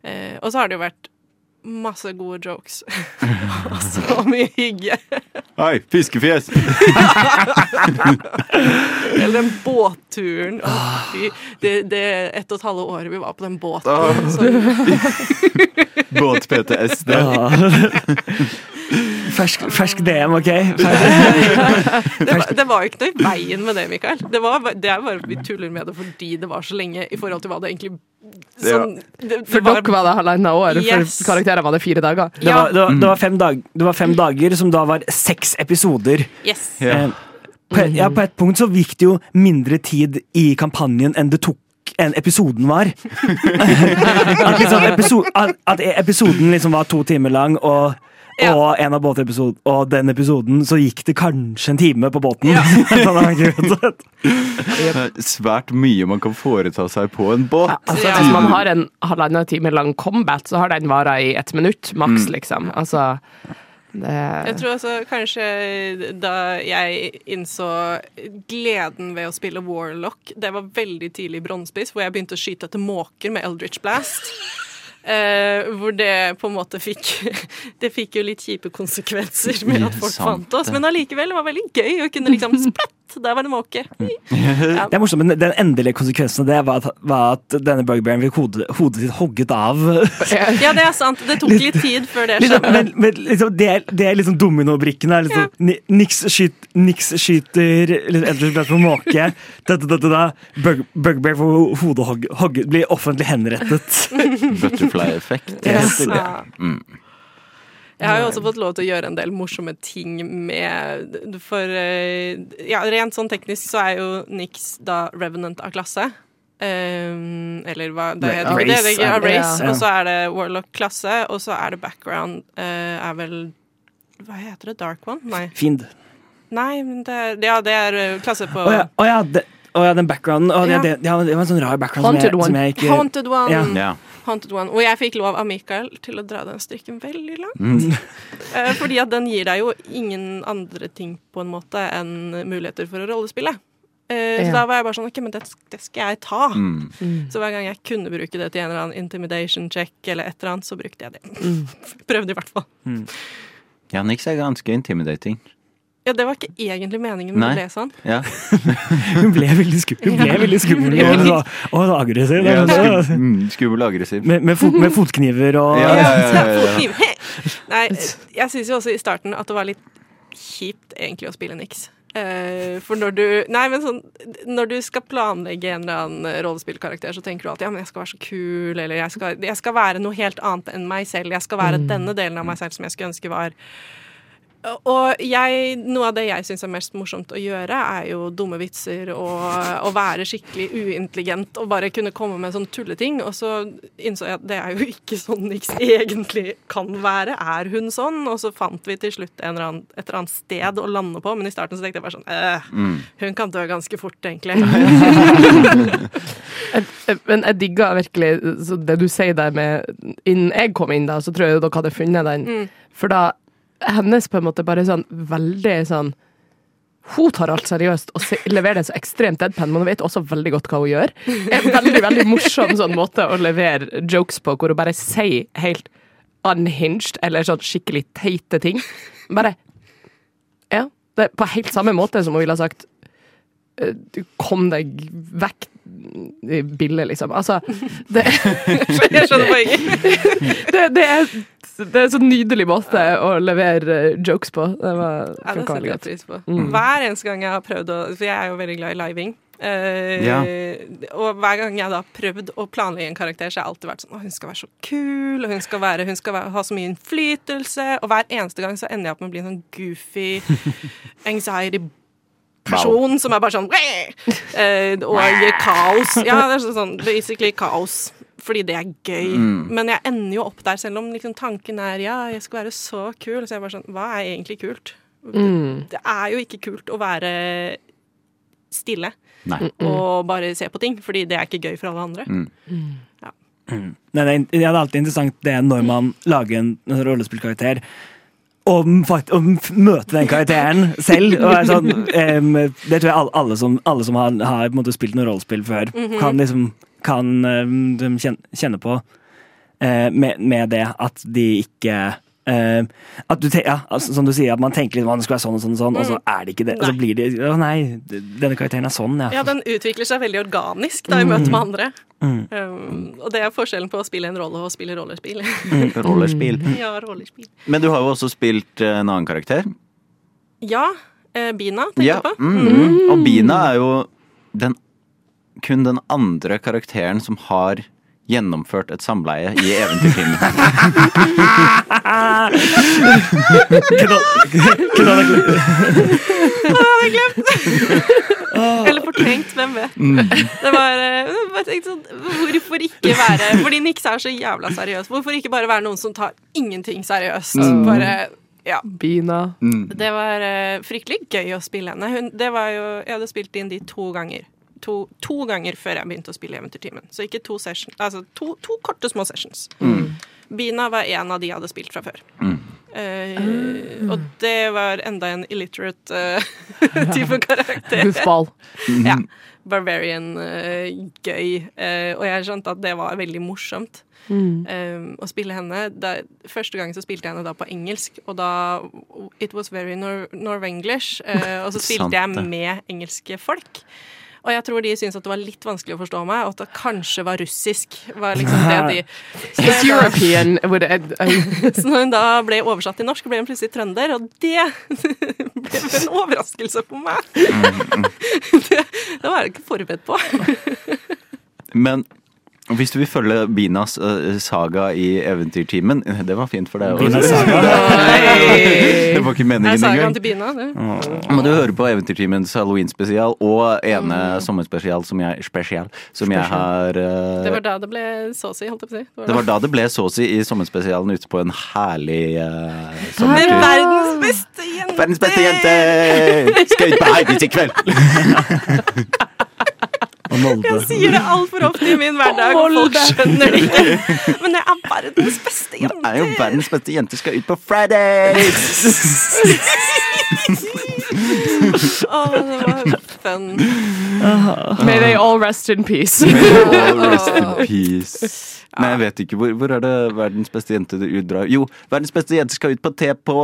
Eh, og så har det jo vært masse gode jokes. Og så mye hygge. Hei, fiskefjes! Eller den båtturen. Oh, fy. Det, det ett og et halvt året vi var på den båten. Så Båt-PTSD. Fersk, fersk DM, OK? det, var, det var ikke noe i veien med det, Mikael. Det, var, det er bare vi tuller med det fordi det var så lenge i forhold til hva det egentlig sånn, det, det For dere var det halvannet år, Yes. for karakterene var det fire dager. Det var, det, var, det, var fem dag, det var fem dager som da var seks episoder. Yes. Ja. Eh, På, et- ja, på et punkt så gikk det jo mindre tid i kampanjen enn det tok enn episoden var. at, liksom, episode, at, at episoden liksom var to timer lang, og, Ja. og en av båtepisod og den episoden så gikk det kanskje en time på båten. Er det er Svært mye man kan foreta seg på en båt. Ja, Altså, Ja. Hvis man har en halvannen time lang combat, så har den vara i ett minutt maks, Mm. liksom. Altså det, Jeg tror altså kanskje da jeg innså gleden ved å spille Warlock Det var veldig tidlig i Bronsebiss, hvor jeg begynte å skyte etter måker med Eldritch Blast. Eh, hvor det på en måte fikk Det fikk jo litt kjipe konsekvenser med at folk fant oss, men allikevel det var veldig gøy å kunne liksom sprett Der var det måke. Det er morsomt, men Den endelige konsekvensen av det var at, var at denne bugbearen fikk hodet, hodet sitt hogget av. Ja, det er sant. Det tok litt tid før det skjedde. men, men liksom, det, er, det er liksom dominobrikken. Liksom, ja. Nix, skyt, Nix skyter liksom, Edward på måke. Da, da, da. Bug, Bugbear får hodet hogg- hogget, blir offentlig henrettet. Butterfly-effekt. Yes. Ja. Jeg har jo også fått lov til å gjøre en del morsomme ting med For eh, ja, rent sånn teknisk så er jo Nix da Revenant av klasse. Um, eller hva det heter Race, det, det ja, Race. Og så er det Warlock-klasse, og så er det background uh, er vel Hva heter det? Dark One? Nei. Fiend. Nei, men det ja, det er eh, klasse på Å ja, oh, ja, det, å ja, den backgrounden. Å, det, Ja. det, ja, det var en sånn rar background som Haunted jeg, som One. jeg ikke Haunted One. Ja. Ja. Haunted One. Og jeg fikk lov av Mikael til å dra den strikken veldig langt. Mm. Eh, fordi at den gir deg jo ingen andre ting på en måte enn muligheter for å rollespille. Eh, Så Ja. da var jeg bare sånn OK, men det, det skal jeg ta. Mm. Så hver gang jeg kunne bruke det til en eller annen intimidation check eller et eller annet, så brukte jeg det. Mm. Prøvde i hvert fall. Ja, Nix er ganske intimidating. Ja, det var ikke egentlig meningen, men Nei. det ble sånn. Ja. Hun ble veldig skummel. Hun ble veldig skummel og, og, og aggressiv. Ja, Det mm, skummel og aggressiv. Med, med, fot, med fotkniver og Ja, ja, ja, ja, ja. Fotkniv. Nei, jeg syns jo også i starten at det var litt kjipt egentlig å spille niks. Eh, for når du Nei, men sånn Når du skal planlegge en eller annen rollespillkarakter, så tenker du alltid ja, men jeg skal være så kul, eller jeg skal, jeg skal være noe helt annet enn meg selv. Jeg skal være denne delen av meg selv som jeg skulle ønske var og jeg, noe av det jeg syns er mest morsomt å gjøre, er jo dumme vitser og å være skikkelig uintelligent og bare kunne komme med sånne tulleting. Og så innså jeg at det er jo ikke sånn Nix egentlig kan være. Er hun sånn? Og så fant vi til slutt en eller annen, et eller annet sted å lande på, men i starten så tenkte jeg bare sånn øh, Hun kan dø ganske fort, egentlig. Men jeg digga virkelig så det du sier der med Innen jeg kom inn, da, så tror jeg dere hadde funnet den. For da Hennes på en måte bare sånn veldig sånn hun tar alt seriøst og leverer det så ekstremt deadpan, men hun vet også veldig godt hva hun gjør. En veldig veldig morsom sånn måte å levere jokes på, hvor hun bare sier helt unhinged, eller sånn skikkelig teite ting. Bare Ja. Det er på helt samme måte som hun ville ha sagt Kom deg vekk i bildet, liksom. Altså det, Jeg skjønner poenget. det, det, er, det er så nydelig måte å levere eh, jokes på. Det var, Ja, det setter jeg pris på. Hver eneste gang jeg har prøvd å For jeg er jo veldig glad i living. Uh, Ja. Og hver gang jeg da har prøvd å planlegge en karakter, så har jeg alltid vært sånn Å, hun skal være så kul, og hun skal, være, hun skal være, ha så mye innflytelse. Og hver eneste gang så ender jeg opp med å bli en sånn goofy anxiety person som er bare sånn eh, Og kaos. Ja, det er sånn basically kaos. Fordi det er gøy. Men jeg ender jo opp der, selv om liksom tanken er ja, jeg skal være så kul. Så jeg er bare sånn Hva er egentlig kult? Det, det er jo ikke kult å være stille Nei. og bare se på ting, fordi det er ikke gøy for alle andre. Nei, det, er, det er alltid interessant det når man lager en, en rollespillkarakter. Og, om møte den karakteren selv. Sånn, um, det tror jeg alle, alle som, alle som har, har måte spilt noe rollespill før, kan liksom kan um, kjenne, kjenne på uh, med, med det at de ikke eh, at du, te- ja, altså, Som du sier, at man tenker litt man skulle skal være sånn og sånn, og sånn, og så er det ikke det. Og så blir det Å nei, denne karakteren er sånn, ja. Ja, den utvikler seg veldig organisk da i møte med andre. Um, og det er forskjellen på å spille en rolle og spille rollespill. Rollerspill. ja, rollespill. Men du har jo også spilt eh, en annen karakter. Ja, Uh, Bina, tenker Ja. jeg på. Mm. Og Bina er jo den, kun den andre karakteren som har gjennomført et samleie i eventyrfilmen. Eller fortrengt, hvem vet. Det var, eh, jeg tenkte sånn, Hvorfor ikke være Fordi Nix er så jævla seriøs. Hvorfor ikke bare være noen som tar ingenting seriøst? Bare, ja. Bina. Det var uh, fryktelig gøy å spille henne. Hun, det var jo, jeg hadde spilt inn de to ganger. To, to ganger før jeg begynte å spille Eventyrtimen. Så ikke to sessions, altså to, to korte, små sessions. Bina var en av de jeg hadde spilt fra før. Eh, og det var enda en illiterate uh, type karakter. Huffball. Ja. Barbarian, uh, gøy. Eh, og jeg skjønte at det var veldig morsomt eh, å spille henne. Da, første gang så spilte jeg henne da på engelsk, og da It was very nor norwenglish. Uh, og så spilte jeg med engelske folk. Og jeg tror de syntes at det var litt vanskelig å forstå meg, og at det kanskje var russisk. Var liksom det de It's European. With a, a, så når hun da ble oversatt til norsk, ble hun plutselig trønder, og det ble en overraskelse for meg. Det, det var jeg ikke forberedt på. Men hvis du vil følge Binas eh, saga i Eventyrtimen Det var fint for deg. Binas det var ikke meningen sagaen engang. til Bina, det? Må du høre på Eventyrtimens Halloween-spesial og ene sommerspesial som jeg, spesial, som jeg har uh, Det var da det ble såsi, holdt jeg på å si. Det var da det ble såsi i sommerspesialen ute på en herlig uh, sommertur. Med verdens beste jente! Verdens beste jente! Skal ut på Heidis i kveld! Og Molde. Jeg sier det altfor ofte i min hverdag, og folk skjønner det ikke. Men jeg er verdens beste Det jente! er jo verdens beste jente skal ut på Fridays! Å, det var fun. may they all rest in peace. all rest in peace. Nei, jeg vet ikke. Hvor, hvor er det verdens beste jente du drar? Jo, verdens beste jente skal ut på te på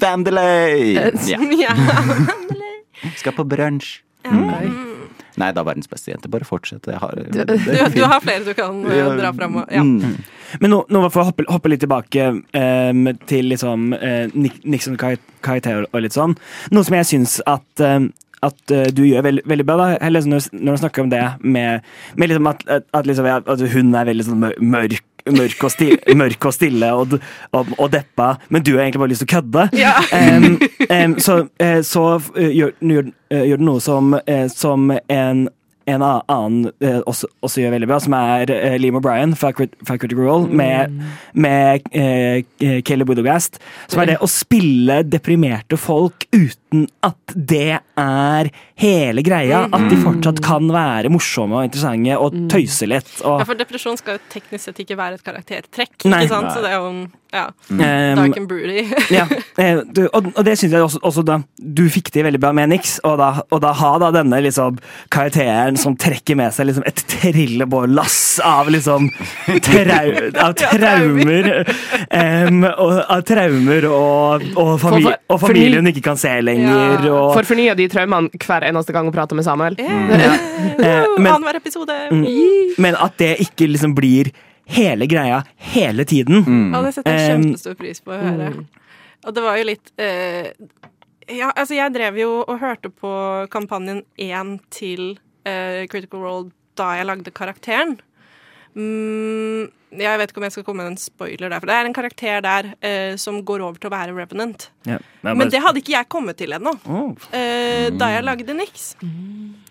Vandelay! Ja, Ja. skal på brunsj. Nei, da verdens beste jente. Bare fortsett. Jeg har, det, Du, du har flere du kan ja. dra fram. Ja. Mm. Men nå, nå får jeg hoppe, hoppe litt tilbake um, til liksom uh, Nixon kar karakter og litt sånn. Noe som jeg syns at, um, at uh, du gjør veldig, veldig bra, da. Eller når, når du snakker om det med, med liksom at, at, at, liksom, at hun er veldig sånn mørk. Mørk og, sti, mørk og stille og, og, og deppa, men du har egentlig bare lyst til å kødde. Ja. Um, um, så eh, så eh, gjør, gjør, eh, gjør det noe som, som en en annen eh, også, også gjør veldig bra, som er eh, Liam O'Brien fra, fra Critical Role, med, med eh, Caleb Budogast. Som er det å spille deprimerte folk uten at det er hele greia. At de fortsatt kan være morsomme og interessante og tøyse litt. Ja, for depresjon skal jo teknisk sett ikke være et karaktertrekk, Nei. ikke sant? Så det er jo en ja, Mm. dark and broody. ja, eh, du, og, og det syns jeg også, også da du fikk til veldig bra med Nix, og da, og da ha da denne liksom karakteren som trekker med seg liksom et trillebårlass av liksom trau, av traumer um, og, Av traumer og, og, famili For- for- og familien hun ikke kan se lenger. Ja. Og, For fornya de traumene hver eneste gang hun prater med Samuel. eh, men- Annenhver episode. men at det ikke liksom blir hele greia hele tiden. Ja, det setter jeg kjempestor pris på å høre. Og det var jo litt eh, Ja, altså, jeg drev jo og hørte på kampanjen 1 til eh, Critical Role da jeg lagde karakteren. Mm, jeg vet ikke om jeg skal komme med en spoiler der, for det er en karakter der eh, som går over til å være Revenant. Ja, men Men det hadde ikke jeg kommet til ennå, Åh. eh, da jeg lagde Nix.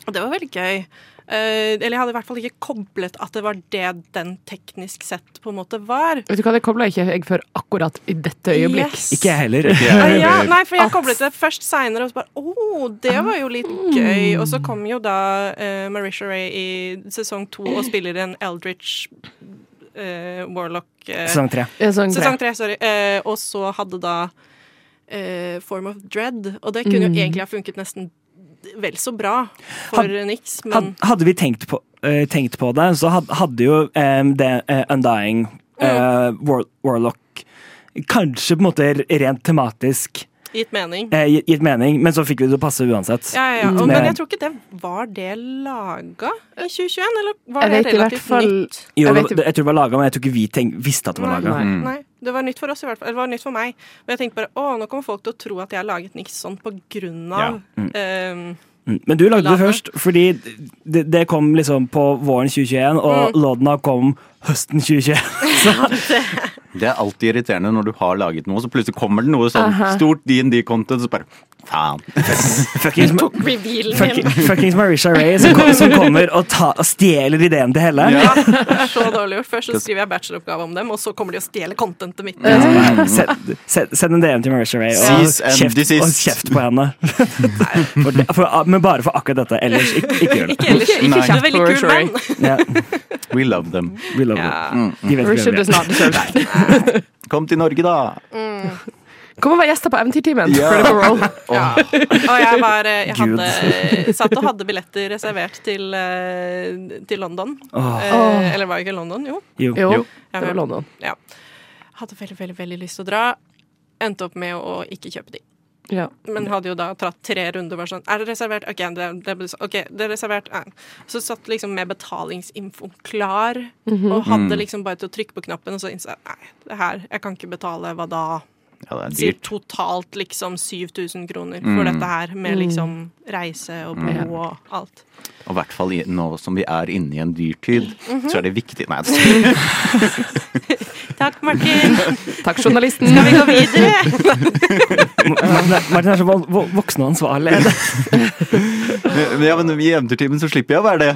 Og det var veldig gøy. Eh, eller jeg hadde i hvert fall ikke koblet at det var det den teknisk sett på en måte var. Vet du hva, Det kobla ikke jeg før akkurat i dette øyeblikk. Yes. Ikke jeg heller. Ah, ja, nei, for jeg At- koblet det først seinere, og så bare Å, det var jo litt gøy. Og så kom jo da uh, Marisha Ray i sesong to og spiller en Eldritch uh, Warlock uh, Sesong tre. Sesong tre. Sesong tre, sorry. Eh, og så hadde da eh, Form of Dread, og det kunne jo egentlig ha funket nesten vel så bra for Had- Nix, men Had, hadde vi tenkt på, uh, tenkt på det, så had, hadde jo um, det uh, Undying eh, War, Warlock kanskje på en måte rent tematisk gitt mening. eh, gitt, gitt mening, men så fikk vi det til å passe uansett. Ja, ja, ja. Og, Mm. men jeg tror ikke det var det laga i 2021, eller var det relativt fall nytt? Jo, Jeg vet- jeg tror det var laga, men jeg tror ikke vi tenk, visste at det var laga. Nei. Nei, det var nytt for oss i hvert fall. Eller det var nytt for meg. Men jeg tenkte bare å, nå kommer folk til å tro at jeg har laget niks sånn på grunn av ja. Mm. Men du lagde det først, fordi det, det kom liksom på våren 2021, og Lodna kom høsten 2021. Det er alltid irriterende når du har laget noe, så plutselig kommer det noe sånn Aha. stort DND-content, så bare faen. Fuckings, fucking, min. fuckings Marisha Ray som, kom, som kommer og, ta, og stjeler ideen til Helle. Ja. Det er så dårlig gjort. Først så skriver jeg bacheloroppgave om dem, og så kommer de og stjeler contentet mitt. Ja. Send, send, send en DM til Marisha Ray, og kjeft, og kjeft på henne. For for, men bare for akkurat dette. Ellers ikke, ikke gjør det. Ikke ellers. Ikke- er veldig på kul Sherry. Yeah. We love them. we love it. De vet ikke Richard hvem does er. not deserve that. Kom til Norge, da! Kom og vær gjester på Eventyrtimen. Ja. Ja. Og jeg var eh, Jeg hadde, satt og hadde billetter reservert til, eh, til London. Oh. Eh, eller var det ikke London? Jo. Jo. Jo, det var London. Ja. Hadde veldig, veldig, veldig lyst til å dra. Endte opp med å ikke kjøpe de. Ja. Men hadde jo da tatt tre runder. Bare sånn, er det reservert? OK, det, det, ble ok, det er reservert. Ja. Så satt liksom med betalingsinfo klar, og hadde liksom bare til å trykke på knappen, og så innså jeg nei, det her, jeg kan ikke betale hva da? Ja, det er dyrt. totalt liksom 7000 kroner for dette her, med liksom reise og bo og alt. Og i hvert fall nå som vi er inne i en dyrtid, Mhm. så er det viktig Nei, Takk, Martin. Takk, journalisten. Skal vi gå videre? Martin, er så vo- vo- voksen og ansvarlig. Men ja, men i eventyrtimen så slipper jeg å være det.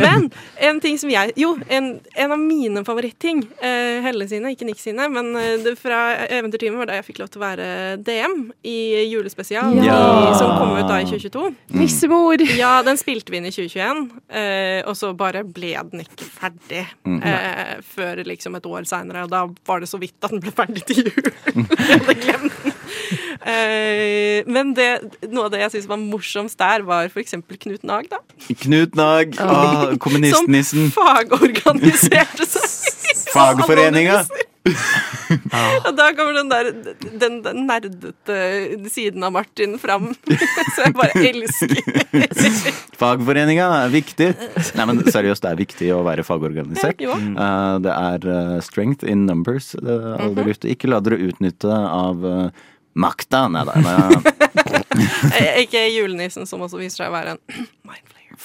Men en ting som jeg Jo, en, en av mine favoritting, uh, Helle sine, ikke Nick sine, men uh, det fra Eventyrtimen var da jeg fikk lov til å være DM i julespesial, Ja. i, som kom ut da i 2022. Nissemor. Ja, den spilte vi inn i 2021, uh, og så bare ble den ikke ferdig eh, før liksom et år seinere. Og da var det så vidt at den ble ferdig til jul. jeg hadde glemt den. Uh, men det, noe av det jeg syns var morsomst der, var f.eks. Knut Nag, da. Knut Nag, ah, kommunistnissen. Som fagorganiserte seg. Fagforeninga. Og da kommer den der den, den nerdete siden av Martin fram. Så jeg bare elsker Fagforeninga er viktig. Nei, men seriøst, det er viktig å være fagorganisert. Ja, Eh, det er eh, strength in numbers. Det er alle der. Ikke la dere utnytte av eh, makta. Nei da. Eh, Ikke julenissen, som også viser seg å være en mindflayer.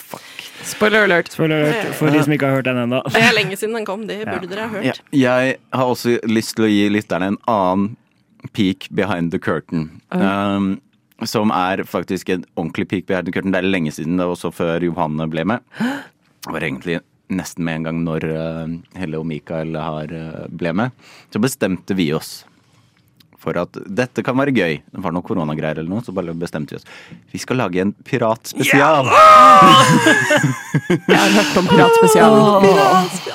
Spoiler alert. Spoiler alert for de som ikke har hørt den ennå. Det er lenge siden den kom, det burde dere ha Ja, hørt. jeg har også lyst til å gi lytterne en annen peak behind the curtain. Um, som er faktisk en ordentlig peak behind the curtain. Det er lenge siden, det var også før Johanne ble med. Det var egentlig nesten med en gang når uh, Helle og Mikael har, uh, ble med. Så bestemte vi oss for at dette kan være gøy. Det var noe koronagreier eller noe, så bare bestemte vi oss. Vi skal lage en piratspesial. Jeg har hørt om Piratspesialen.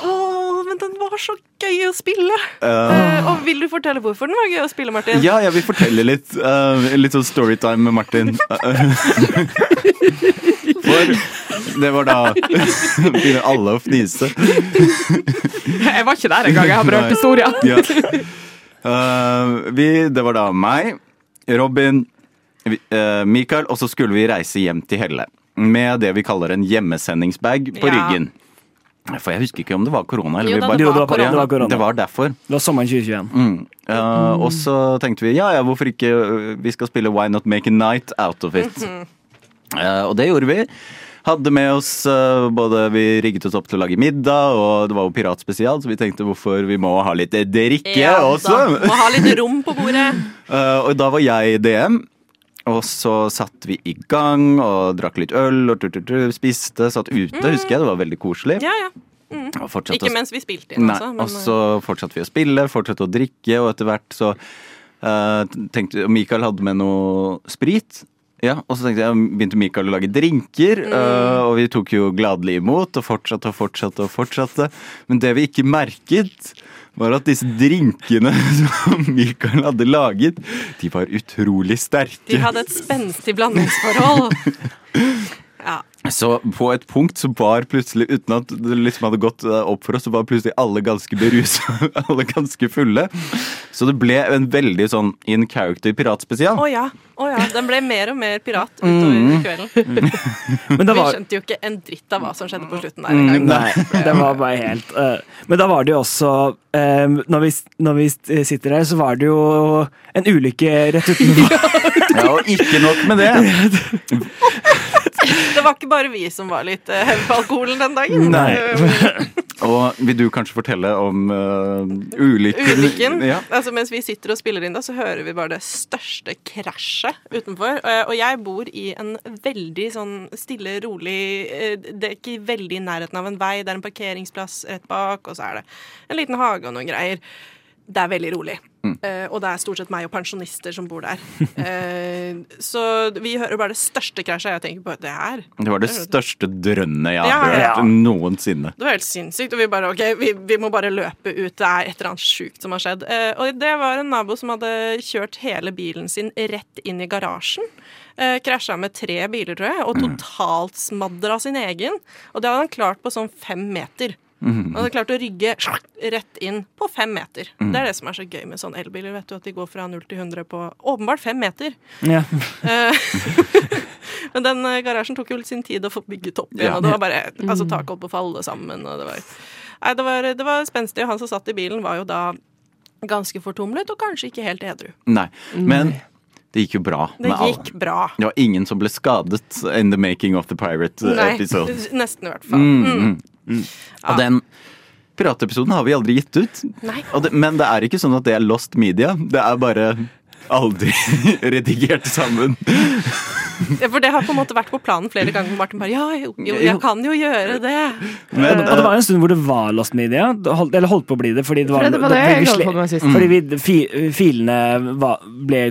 Åh, men den var så gøy å spille! Eh, og vil du fortelle hvorfor den var gøy å spille, Martin? Ja, jeg vil fortelle litt. Uh, litt sånn storytime med Martin. For det var da Begynner alle å fnise. Jeg var ikke der engang. Jeg har bare hørt historien. Ja. Eh, vi, det var da meg, Robin, vi, uh, Mikael, og så skulle vi reise hjem til Helle. Med det vi kaller en hjemmesendingsbag på Ja. ryggen. For jeg husker ikke om det var korona. Eller Jo vi da, bare, det var det korona. det var korona. det var derfor. Det var sommeren 2021. Mm. Eh, Og så tenkte vi ja, ja, hvorfor ikke Vi skal spille Why Not Make a Night Out of It. Uh, og det gjorde vi. Hadde med oss øh, både Vi rigget oss opp til å lage middag, og det var jo piratspesial, så vi tenkte hvorfor vi må ha litt drikke Ja, også. da. Må ha litt rom på bordet. Eh, og da var jeg i DM. Og så satt vi i gang og drakk litt øl og tur, tur, tur, spiste. Satt ute, husker jeg. Det var veldig koselig. Ja, ja. Og Ikke mens vi spilte inn, altså. Men, og så fortsatte vi å spille, fortsatte å drikke, og etter hvert så uh, tenkte Mikael hadde med noe sprit. Ja, og så tenkte jeg, begynte Mikael å lage drinker, Mm. eh, og vi tok jo gladelig imot, og fortsatte og fortsatte og fortsatte. Men det vi ikke merket, var at disse drinkene som Mikael hadde laget, de var utrolig sterke. de hadde et spenstig blandingsforhold. Så på et punkt så var plutselig, uten at det liksom hadde gått eh, opp for oss, så var plutselig alle ganske berusa, alle ganske fulle. Så det ble en veldig sånn in character piratspesial. Å ja. Oh ja. Den ble mer og mer pirat utover kvelden. Men det Vi var, skjønte jo ikke en dritt av hva som skjedde på slutten der engang. Nei, det var bare helt uh... Men da var det jo også eh, når, vi, når vi sitter her, så var det jo en ulykke rett utenfor. Ja, og ikke nok med det. Det var ikke bare vi som var litt uh, høye på alkoholen den dagen. Nei. Og vil du kanskje fortelle om uh, ulykken? Ulykken. Ja. Altså, mens vi sitter og spiller inn, da, så hører vi bare det største krasjet utenfor. Eh, Og jeg bor i en veldig sånn stille, rolig eh, Det er ikke veldig i nærheten av en vei. Det er en parkeringsplass rett bak, og så er det en liten hage og noen greier. Det er veldig rolig. Eh, og det er stort sett meg og pensjonister som bor der. Uh, så vi hører bare det største krasjet. Jeg tenker på det her. Det var det største drønnet jeg har Ja, ja. hørt noensinne. Det var helt sinnssykt. Og vi bare OK, vi, vi må bare løpe ut. Det er et eller annet sjukt som har skjedd. Uh, og det var en nabo som hadde kjørt hele bilen sin rett inn i garasjen. Uh, Krasja med tre biler, tror jeg, og totalt smadra sin egen. Og det hadde han klart på sånn fem meter. Han hadde klart å rygge rett inn på fem meter. Det er det som er så gøy med sånne elbiler. vet du, At de går fra 0 til 100 på åpenbart fem meter. Ja. Eh, Men den eh, garasjen tok jo litt sin tid å få bygget opp igjen, Ja. og det var bare altså, taket holdt på å falle sammen. Og det, var, nei, det, var, det var spenstig, og han som satt i bilen, var jo da ganske fortumlet og kanskje ikke helt edru. Nei. Men det gikk jo bra Det med alle. gikk bra. Det var ingen som ble skadet in the making of the pirate uh, Nei, episode. nesten i hvert fall. Mm. Og den piratepisoden har vi aldri gitt ut. Nei. Og det, men det er ikke sånn at det er lost media. Det er bare aldri redigert sammen. Ja, For det har på en måte vært på planen flere ganger. Martin bare Ja, jo, jo, jeg kan jo gjøre det. Men, og det var en stund hvor det var Lost Media, det holdt, eller holdt på å bli det. Fordi det var, For det var det vi jeg sle- på sist. Fordi vi, fi, filene var, ble,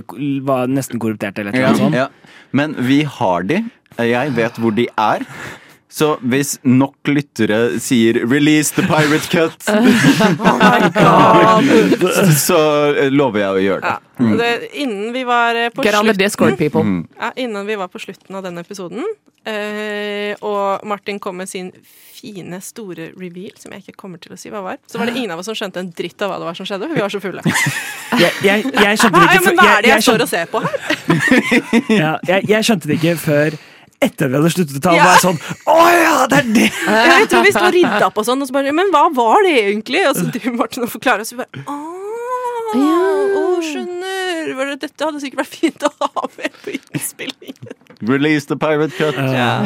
var nesten korrupterte, eller ja, sånt. ja. men vi har de. Jeg vet hvor de er. Så hvis nok lyttere sier 'release the pirate cut', oh så eh, lover jeg å gjøre det. Ja. Det, innen vi var eh, slutten Ja, Innen vi var på slutten av denne episoden, eh, og Martin kom med sin fine, store reveal, som jeg ikke kommer til å si hva var, så var det ingen av oss som skjønte en dritt av hva det var som skjedde, for vi var så fulle. Jeg, jeg, jeg skjønte det ikke før ja, men hva er det jeg jeg, står og ser på her? ja, jeg, jeg skjønte det ikke før etter vi hadde sluttet å ta. Ja. Var jeg sånn Å ja, det er det! Jeg tror vi sto og rydda opp og sånn, og så bare Men hva var det egentlig? Og så driver Martin og forklarer, og så bare Å, å, skjønner. Var det- Dette hadde sikkert vært fint å ha med på innspillingen. Release the pirate cut. Ja.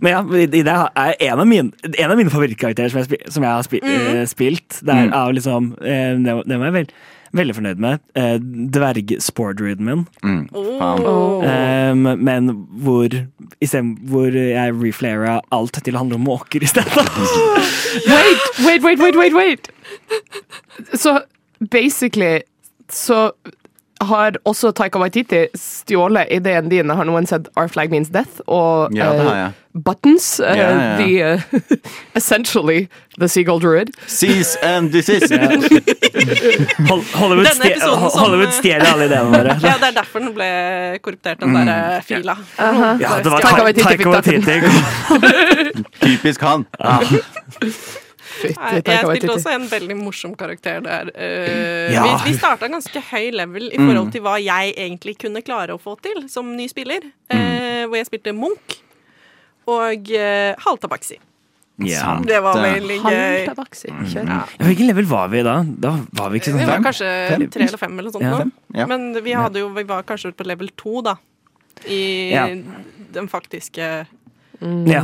Men ja, det er en av mine, en av mine favorittkarakterer som jeg, som jeg har spi, uh, spilt. Det er av liksom uh, Det var det var jeg vel, veldig fornøyd med. Eh, Dvergsportdruiden min. Mm. Oh. Um, men hvor, i stedet, hvor jeg reflera alt til å handle om måker i stedet. Wait, wait, wait, wait, wait, wait! Så basically så har også Taika Waititi stjålet ideen din. Har noen sett Our Flag Means Death? Og Ja, det har eh, jeg. Buttons. Uh, Ja, ja, ja. The, uh, essentially the Seagull Druid. Seas and disease. Hollywood, stje- som- Hollywood stjeler alle ideene våre. Ja, det er derfor den ble korruptert, den der eh, fila. Ja, det var Taika Waititi. Typisk han. Fytti jeg spilte også en veldig morsom karakter der. Uh, Ja. Vi, vi starta ganske høy level i forhold til hva jeg egentlig kunne klare å få til som ny spiller. Uh, Hvor jeg spilte Munch og uh, Haltabaksi. Ja. Det var veldig gøy. Mm. Ja, Hvilken level var vi da? Da var vi ikke Vi sånn var fem? kanskje tre eller fem eller noe sånt. Ja, Ja. Men vi, hadde jo, vi var kanskje på level to, da. I Ja. den faktiske Ja.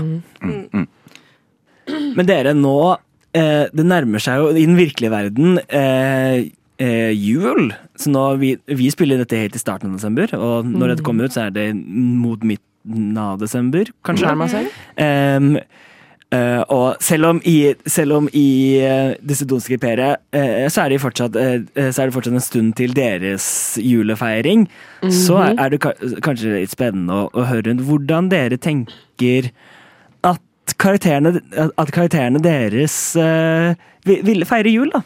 Men dere, nå eh, Det nærmer seg jo i den virkelige verden eh, eh, jul. Så nå vi, vi spiller dette helt i starten av desember, og når dette kommer ut, så er det mot midten av desember, kanskje. Nærmer seg. Em, eh, og selv om i, selv om i uh, disse donske imperiet uh, så, er det fortsatt, eh, så er det fortsatt en stund til deres julefeiring, så er, er det ka kanskje litt spennende å, å høre hvordan dere tenker at karakterene, at karakterene deres uh, vil- ville feire jul. da.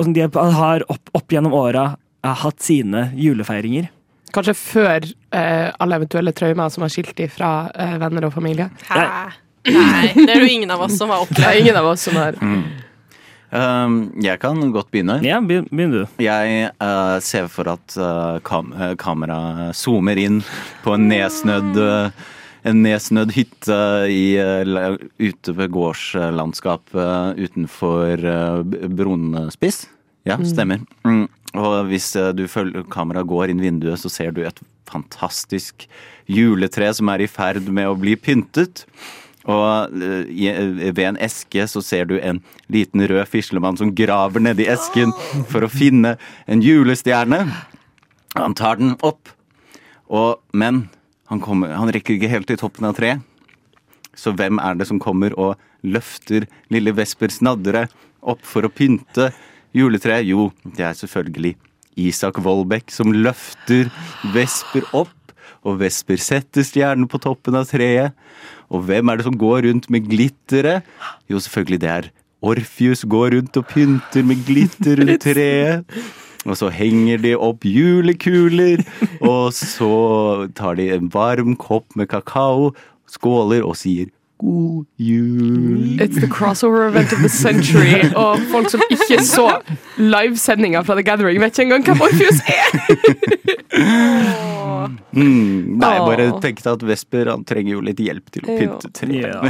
Som de har opp, opp gjennom åra hatt sine julefeiringer. Kanskje før uh, alle eventuelle traumer som har skilt dem fra uh, venner og familie. Hæ? Nei, det er jo ingen av oss som har opplevd. ingen av oss som har Um, jeg kan godt begynne. Ja, begynn du. Jeg uh, ser for at uh, kam kameraet zoomer inn på en nedsnødd en nedsnødd hytte i, eh, ute ved gårdslandskapet utenfor uh, Brunspiss. Ja, stemmer. Mm. Og hvis eh, du følger kameraet går inn vinduet, så ser du et fantastisk juletre som er i ferd med å bli pyntet. Og eh, ved en eske så ser du en liten rød fislemann som graver nedi esken for å finne en julestjerne. Han tar den opp, og, men han, kommer, han rekker ikke helt til toppen av treet. Så hvem er det som kommer og løfter lille Vespers naddere opp for å pynte juletreet? Jo, det er selvfølgelig Isak Vollbekk som løfter Vesper opp, og Vesper setter stjernen på toppen av treet. Og hvem er det som går rundt med glitteret? Jo, selvfølgelig det er Orfius går rundt og pynter med glitter rundt treet. Og så henger de opp julekuler, og så tar de en varm kopp med kakao, skåler og sier god jul. It's the crossover event of the century. Og folk som ikke så livesendinga fra The Gathering, vet ikke engang hvem Orpheus er! Mm, nei, jeg bare tenkte at Vesper han trenger jo litt hjelp til å pynte treet. Ja.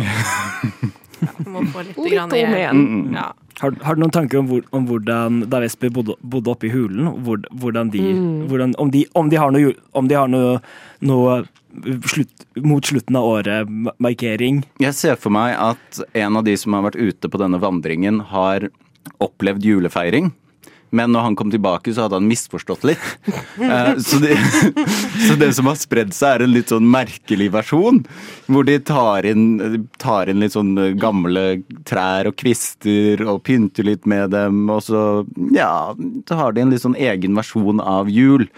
Må få litt, Litt grann om Mm igjen. Ja. Har, har du noen tanker om, hvor, om hvordan da Vesper bodde, bodde oppe i hulen, hvor, hvordan de, hvordan, om, de, om de har noe, om de har noe, noe slutt, mot slutten av året-markering? Jeg ser for meg at en av de som har vært ute på denne vandringen, har opplevd julefeiring. Men når han kom tilbake, så hadde han misforstått litt. Eh, Så det, så det som har spredd seg, er en litt sånn merkelig versjon. Hvor de tar inn, tar inn litt sånn gamle trær og kvister og pynter litt med dem. Og så, ja, så har de en litt sånn egen versjon av jul.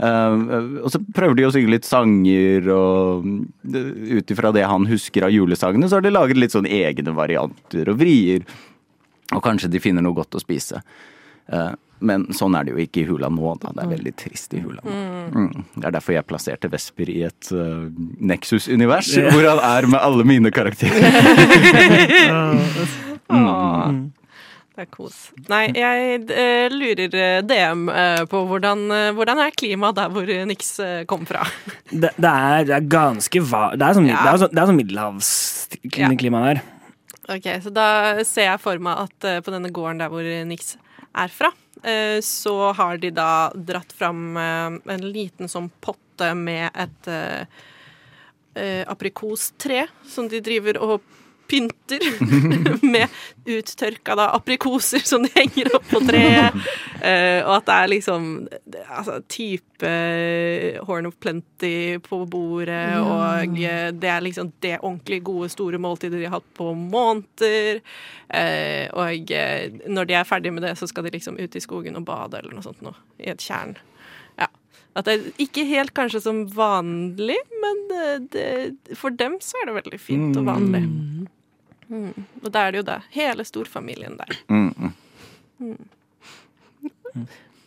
Uh, og så prøver de å synge litt sanger, og eh, ut ifra det han husker av julesangene, så har de laget litt sånn egne varianter og vrier. Og kanskje de finner noe godt å spise. Eh, Men sånn er det jo ikke i hula nå, da. Det er veldig trist i hula nå. Mm. Det er derfor jeg plasserte Vesper i et uh, Nexus-univers, hvor han er med alle mine karakterer. mm. Det er kos. Nei, jeg uh, lurer DM uh, på hvordan, hvordan er klimaet der hvor Nix eh, kom fra. Det, det, er, det er ganske va... Det er sånn, Ja. er sånn, er sånn middelhavsklima her. Ok, Så da ser jeg for meg at på denne gården der hvor Nix er fra, eh, så har de da dratt fram eh, en liten sånn potte med et eh, aprikostre som de driver og pynter med uttørka da aprikoser som de henger opp på treet. uh, og at det er liksom altså, type eh, Horn of Plenty på bordet, og eh, det er liksom det ordentlig gode, store måltidet de har hatt på måneder. Uh, og når de er ferdige med det, så skal de liksom ut i skogen og bade eller noe sånt noe, i et tjern. At det er ikke helt kanskje som vanlig, men det, for dem så er det veldig fint og vanlig. Mm. Og da er det jo det. Hele storfamilien der. Mm, mm.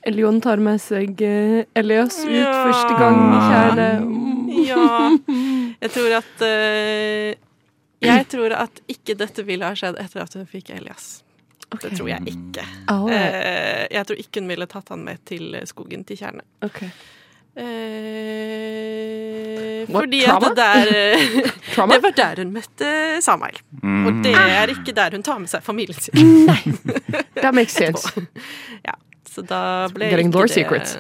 Elion tar med seg eh, Elias ut Ja. første gang i tjernet. Ja. Jeg tror at uh, Jeg tror at ikke dette ville ha skjedd etter at hun fikk Elias. Det tror jeg ikke. Oh, Uh, jeg tror ikke hun ville tatt han med til skogen til Tjernet. ok. Eh, fordi at det der eh, Det var der hun møtte Samael. Og det er ikke der hun tar med seg familien sin. Nei, That makes sense. Ja, så da ble Getting ikke lore det secrets.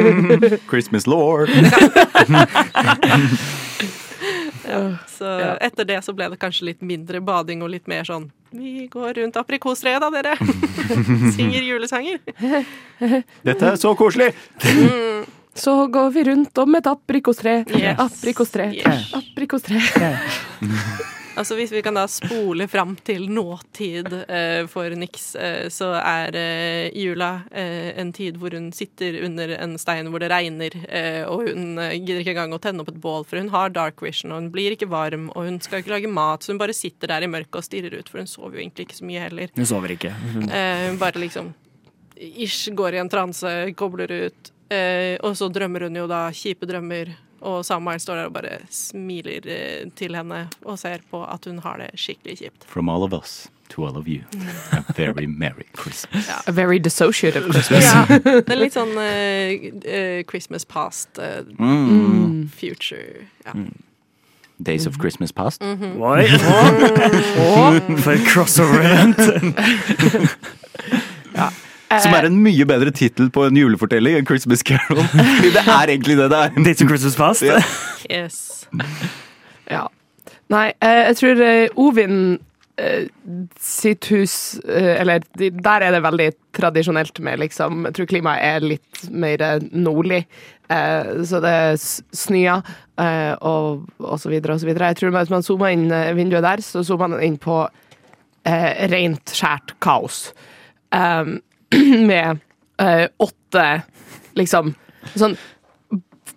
Christmas lore. Ja, så etter det så ble det kanskje litt mindre bading og litt mer sånn Vi går rundt aprikostreet da, dere. Synger julesanger. Dette er så koselig! Så går vi rundt om et aprikostre. Yes. Aprikostre. Yes. Aprikostre. Altså Hvis vi kan da spole fram til nåtid eh, for Nix, eh, så er eh, jula eh, en tid hvor hun sitter under en stein hvor det regner, eh, og hun eh, gidder ikke engang å tenne opp et bål, for hun har dark vision, og hun blir ikke varm, og hun skal ikke lage mat, så hun bare sitter der i mørket og stirrer ut, for hun sover jo egentlig ikke så mye heller. Hun sover ikke. Eh, hun bare liksom ish går i en transe, kobler ut. Eh, og så drømmer hun jo da kjipe drømmer, og Samuel står der og bare smiler eh, til henne og ser på at hun har det skikkelig kjipt. From all of us to all of you. A very merry Christmas. A very dissociative Christmas. Ja, det er litt sånn eh, eh, Christmas past, eh, Mm. future. Ja. Days of Christmas past. Oi. For et crossover event! Som er en mye bedre tittel på en julefortelling enn Christmas Carol. Fordi det er egentlig det det er. Date to Christmas Past. Ja. Yes. Ja. Nei, eh, jeg tror eh, Ovin eh, sitt hus Eller der er det veldig tradisjonelt med liksom Jeg tror klimaet er litt mer nordlig. Eh, så det s- eh, og, og så videre og så videre. Jeg tror Hvis man zoomer inn vinduet der, så zoomer man inn på eh, rent, skjært kaos. Um, med eh, åtte liksom sånn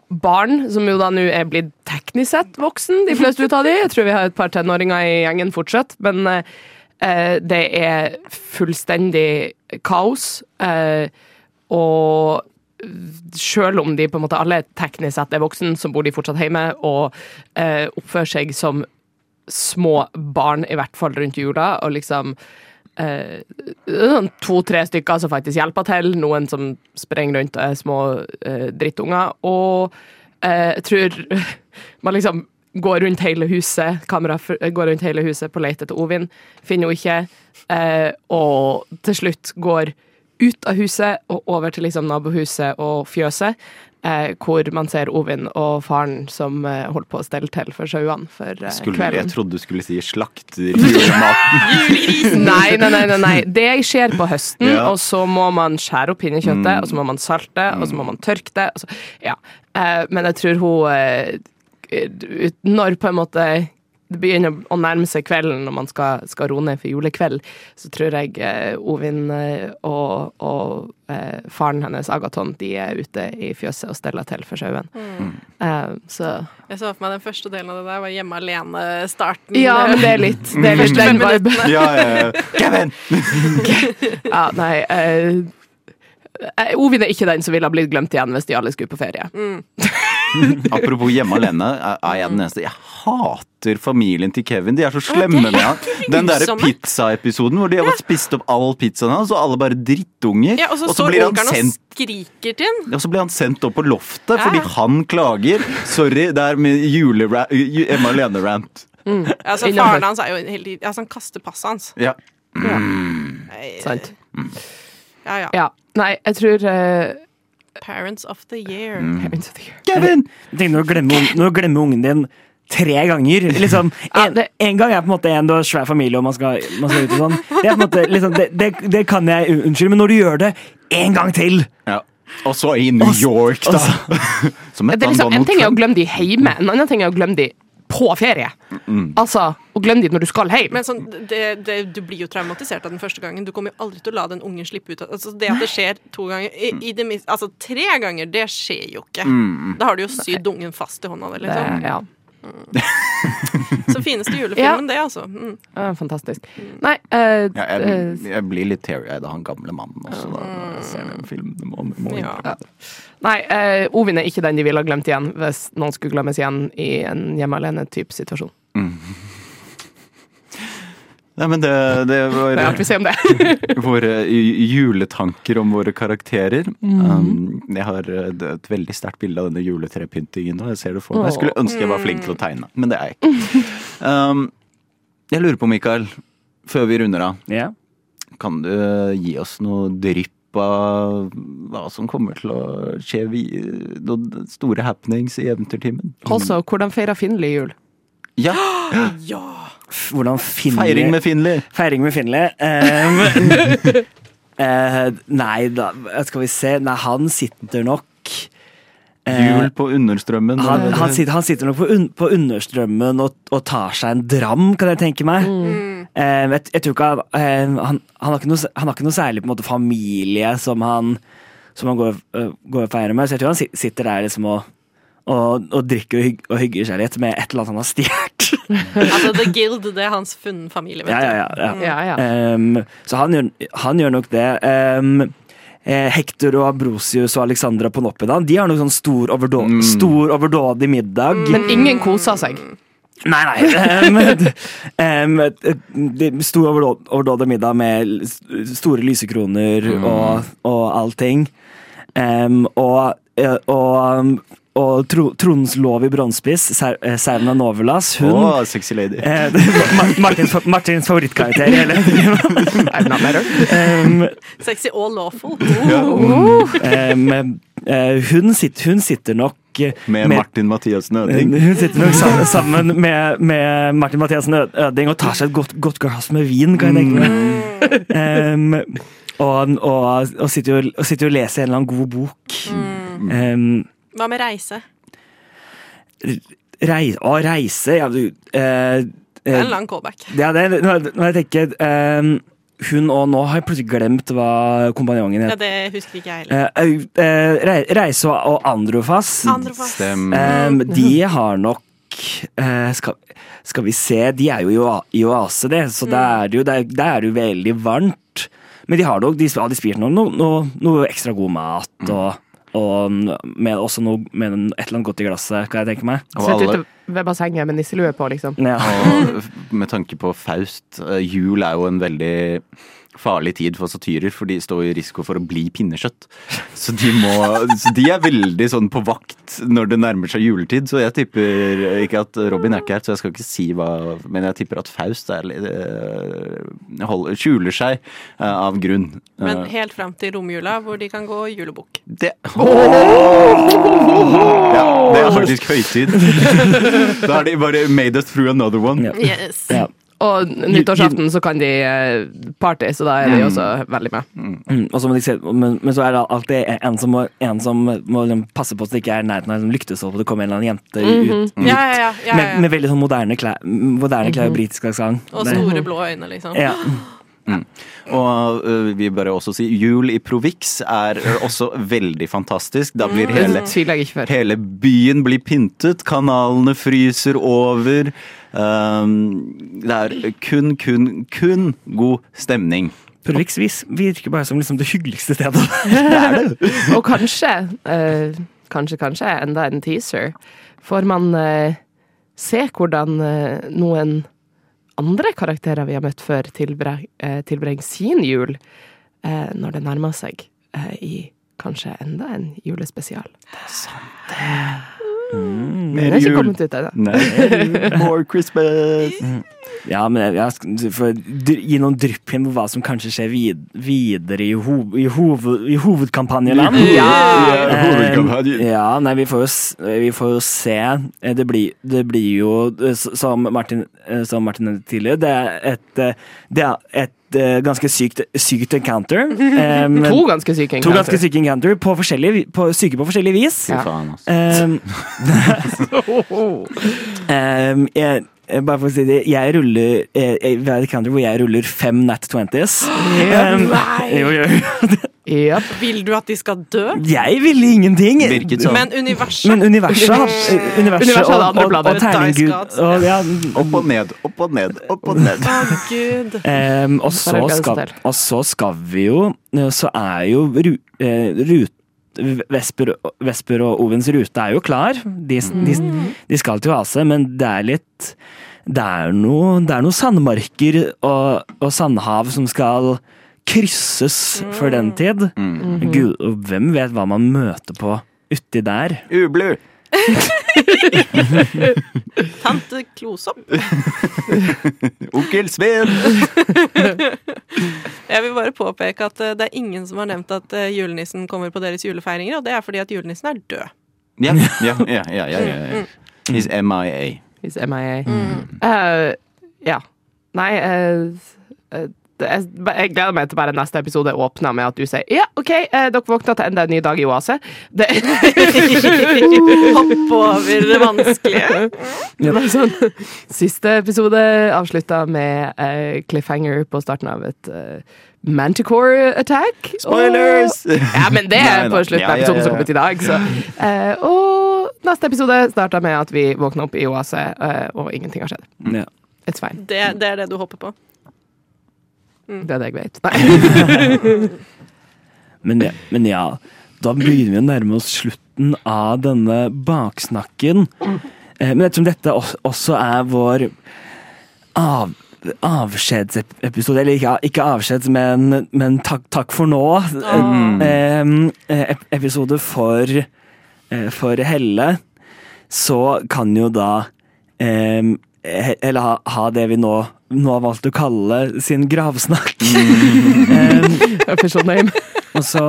barn, som jo da nå er blitt teknisk sett voksen, de fleste ut av de. Jeg tror vi har et par tenåringer i gjengen fortsatt, men eh, det er fullstendig kaos. Eh, og selv om de på en måte alle teknisk sett er voksen, så bor de fortsatt hjemme og eh, oppfører seg som små barn, i hvert fall rundt jula, og liksom eh, sånn to-tre stykker som faktisk hjelper til, noen som sprenger rundt og er små eh, drittunger, og eh, jeg tror man liksom går rundt hele huset, kamera går rundt hele huset på leit etter Ovin, finner henne ikke, eh, og til slutt går ut av huset og over til liksom nabohuset og fjøset, eh, hvor man ser Ovin og faren som eh, holder på å stelle til for sauene for eh, Skulle, kvelden. jeg trodde du skulle si slakter julematen. Nei, nei, nei, nei, nei. Det skjer på høsten, Ja. og så må man skjære opp pinnekjøttet, Mm. og så må man salte, og så må man tørke det. og så- ja. Eh, men jeg tror hun eh, Når på en måte det begynner å nærme seg kvelden når man skal, skal roe ned for julekveld, så tror jeg eh, Ovin eh, og, og eh, faren hennes, Agaton, de er ute i fjøset og steller til for sauen. Eh, så Jeg så for meg den første delen av det der var hjemme alene-starten. Ja, men det er litt, det er litt den fem viben. Ja, ja, ja. Kevin! Ja, nei eh, eh, Ovin er ikke den som ville ha blitt glemt igjen hvis de alle skulle på ferie. Apropos hjemme alene, er jeg den eneste Jeg hater familien til Kevin. De er så slemme med han. Den derre pizzaepisoden hvor de har spist opp all pizzaen hans, og alle bare drittunger. Ja, og så og så blir han sendt skriker til den. og så blir han sendt opp på loftet Ja. fordi han klager. Sorry, det er med julera- Emma Alene-rant. Altså, faren hans er jo heldig tiden Altså, han kaster passet hans. Ja. Nei, Sant? Ja, ja. Ja. Nei, jeg tror eh, Parents of the year. Mm. of the Year. Kevin! Tenk når du glemmer, når du glemmer ungen din tre ganger. Liksom, en, en gang er på en måte en du har svær familie og man skal, man skal ut og sånn. Det, er på en måte, liksom, det, det, det kan jeg un- unnskylde, men når du gjør det en gang til Ja. Og så i New York, da. Som Det er et liksom, en ting er å glemme de hjemme, en annen ting er å glemme de på ferie. Altså, og glem dit når du skal hjem. Men sånn, det, det, du blir jo traumatisert av den første gangen. Du kommer jo aldri til å la den ungen slippe ut. Altså, det at det skjer to ganger i, i det, Altså tre ganger, det skjer jo ikke. Da har du jo sydd ungen fast i hånda di, det, liksom. Ja, Så fineste julefilmen, det, altså. Mm. det er fantastisk. Nei uh, Ja, eh, jeg, jeg blir litt teary-eyed av han gamle mannen også, da, jeg ser den filmen. Må, må Ja. Nei, uh, Ovin er ikke den de ville ha glemt igjen hvis noen skulle glemmes igjen i en hjemme alene-type situasjon. Nei, men det, det var Det er artig å se om det. våre juletanker om våre karakterer. Mm. Um, jeg har uh, et veldig sterkt bilde av denne juletrepyntingen nå. Jeg ser det for meg. Jeg skulle ønske jeg var flink til å tegne, men det er jeg ikke. Um, jeg lurer på, Mikael, før vi runder av, Yeah. kan du uh, gi oss noe drypp av hva som kommer til å skje, vi, noen store happenings i Eventyrtimen? Altså, hvordan feirer Finli jul? Ja! Ja! Finley Feiring med Finley! Feiring med Finley. Um, uh, nei, da skal vi se Nei, han sitter nok Hjul på understrømmen. han, han, sitter, han sitter nok på, un, på understrømmen og, og tar seg en dram, kan jeg tenke meg. Eh, jeg, jeg tror ikke han, eh, han, han, har ikke noe, han har ikke noe særlig på en måte, familie som han, som han går, øh, går og feirer med, så jeg tror han sitter der liksom og, og, og drikker og, hygg, og hygger seg litt med et eller annet han har stjålet. Altså, The Guild, det er hans funne familie, vet ja, ja, ja, ja. Ja, ja. Um, så han gjør, han gjør nok det. Um, Hector og Abrosius og Alexandra Ponopidan De har nok sånn stor, overdå Mm. stor overdådig middag. Men ingen koser seg. Nei, nei. Um, um, stor overdådig middag med store lysekroner Mm. og, og allting. Um, og eh, og, og tro, Trondens lov i bronsespiss, Ser- eh, Serna Novelas, hun oh, sexy lady. eh, Martins, Martins favorittkarakter i hele um, Sexy og lawful. um, eh, hun, sitter, hun sitter nok med, Med Martin Mathias Nøding. Hun sitter nok sammen, sammen med, med Martin Mathiassen Øding og tar seg et godt, godt glass med vin, kan jeg tenke meg. Um, og, og, og, sitter jo, og sitter og leser en eller annen god bok. Um, Hva med reise? rei, å, reise Ja, du eh, Det er eh, en lang callback. Ja, det, når, jeg tenker eh, hun og nå har jeg plutselig glemt hva kompanjongen Ja, det husker ikke jeg heller. Eh, eh, Reise og- og Androfas. Androfas. Stem. Eh, de har nok eh, skal, skal vi se De er jo i oase, det, så der er det jo, der, der er det jo veldig varmt. Men de har nok de har de spist noe, noe, noe, noe ekstra god mat og, og med, også noe med et eller annet godt i glasset, kan jeg tenke meg. Sitte Sitter alle- ute ved bassenget med nisselue på, liksom. Ja. Og med tanke på Faust, eh, jul er jo en veldig farlig tid for satyrer, for de står i risiko for å bli pinnekjøtt. Så de, må, så de er veldig sånn på vakt når det nærmer seg juletid, så jeg tipper ikke at Robin er ikke her, så jeg skal ikke si hva Men jeg tipper at Faust er, litt, eh, holder, skjuler seg eh, av grunn. Men Eh, helt fram til romjula, hvor de kan gå julebukk. det Ja, det er faktisk høytid. Da har de bare made us through another one. Yes. Ja. Og nyttårsaften så kan de eh, party, så da er de også veldig med. Mm, og så må de men, men så er det alltid en som må, en som må liksom passe på at det ikke er i nærheten av liksom og det kommer en eller annen jente ut, Ja, ja, ja. ja, med, ja. med veldig sånn moderne klær, moderne klær og britisk aksent. Og Det- store blå øyne, liksom. Ja. Og uh, vi bør også si jul i Provix er også veldig fantastisk. Da blir hele, hele byen blir pyntet, kanalene fryser over. Um, det er kun, kun, kun god stemning. Prolix vis- virker bare som liksom det hyggeligste stedet. Og kanskje, eh, kanskje, kanskje enda en teaser. Får man eh, se hvordan eh, noen andre karakterer vi har møtt før, tilbre- eh, tilbringer sin jul eh, når det nærmer seg eh, i kanskje enda en julespesial. Den Mer er ikke kommet ut ennå. Nei, more Christmas. Ja, men jeg, skal gi noen drypp inn på hva som kanskje skjer vid, videre i, hov, i, hoved, i hovedkampanjeland. Ja, ja, hovedkampanjen. ja, nei, vi får jo, s- vi får jo se. Eh, Det blir, det blir jo, eh, som Martin, eh, som Martin tidligere, det er et, eh, det er et eh, ganske sykt, sykt encounter. Um, To ganske syke to ganske syke encounter på på, syke på forskjellig vis. Ja. Um, um, jeg, jeg- bare for å si det, jeg ruller eh, jeg, Vi har et counter hvor jeg ruller fem nat 20s. Um, jo, jo. Japp. Vil du at de skal dø? Jeg ville ingenting! Sånn. Men universet Men universet, eh, universet, Universet hadde og, andre og, planer. og terninggud og, ja, Opp og ned, opp og ned, opp og ned. Å, gud. um, og, så skal, og så skal vi jo eh, Så er jo ru, eh, rut, Vesper, Vesper og Ovens rute er jo klar. De, de, de skal til Oase, men det er litt Det er noe, det er noe sandmarker og, og sandhav som skal krysses for den tid. Gud, og hvem vet hva man møter på uti der? Ublu. Tante Klosopp. Onkel Sven. Jeg vil bare påpeke at eh, det er ingen som har nevnt at eh, julenissen kommer på deres julefeiringer, og det er fordi at julenissen er død. Ja, ja, ja, ja, ja, ja. He's MIA. Hvis MIA. Eh, ja. Nei eh, eh, Jeg gleder meg til bare neste episode åpner med at du sier ja, OK, eh, dere våkner til enda en ny dag i Oase. Det Hopp over det vanskelige. Det sånn Siste episode avslutta med eh, cliffhanger på starten av et eh, Manticore attack. Spoilers! Og, ja, men det er på slutten Ja, av ja, episoden ja, som kom ut i dag. Så. Eh, og neste episode starta med at vi våkner opp i Oase, eh, og ingenting har skjedd. Ja. It's fine. Det, det er det du hopper på. Det er det jeg vet. Nei. Men, ja, men ja, da begynner vi å nærme oss slutten av denne baksnakken. Eh, Men ettersom dette også er vår av, avskjedsepisode, eller ikke, ikke avskjeds, men, men takk, takk for nå. eh, Episode for, for Helle, så kan jo da he- Eller ha, ha det vi nå, nå har valgt å kalle sin gravsnakk. um, Official name. og så,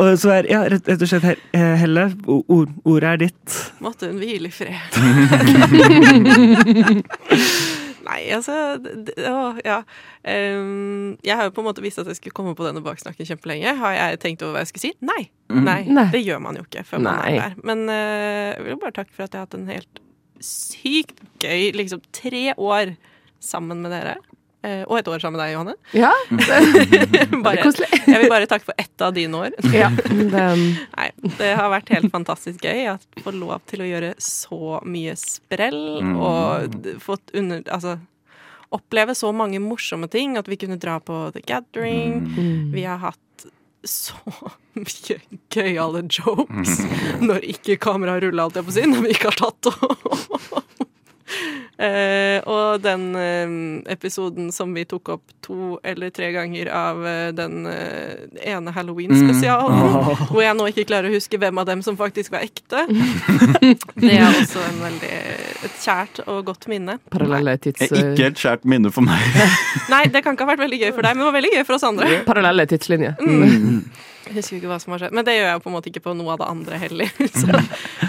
og så er ja, rett, rett og slett Helle, ord, ordet er ditt. Måtte hun hvile i fred. Nei, altså det- Å, ja. Um, jeg har jo på en måte visst at jeg skulle komme på denne baksnakken kjempelenge. Har jeg tenkt over hva jeg skulle si? Nei. Nei, Nei. Det gjør man jo ikke før man er der. Men uh, jeg vil jo bare takke for at jeg har hatt en helt sykt gøy liksom tre år sammen med dere. Eh, og et år sammen med deg, Johanne. Ja, Bare, jeg vil bare takke for ett av dine år. ja det, Nei, det har vært helt fantastisk gøy å få lov til å gjøre så mye sprell og fått under Altså oppleve så mange morsomme ting. At vi kunne dra på The Gathering. Vi har hatt så mye gøyale jokes når ikke kameraet ruller, alt jeg å si, når vi ikke har tatt og Eh, og den uh, episoden som vi tok opp to eller tre ganger av uh, den ene Halloween-spesialen, hvor jeg nå ikke klarer å huske hvem av dem som faktisk var ekte. Det er også en veldig, et kjært og godt minne. parallelle tids... Ikke et kjært minne for meg. Nei, det kan ikke ha vært veldig gøy for deg, men det var veldig gøy for oss andre. Parallelle tidslinjer. Jeg husker ikke hva som har skjedd, men det gjør jeg på en måte ikke på noe av det andre heller. Så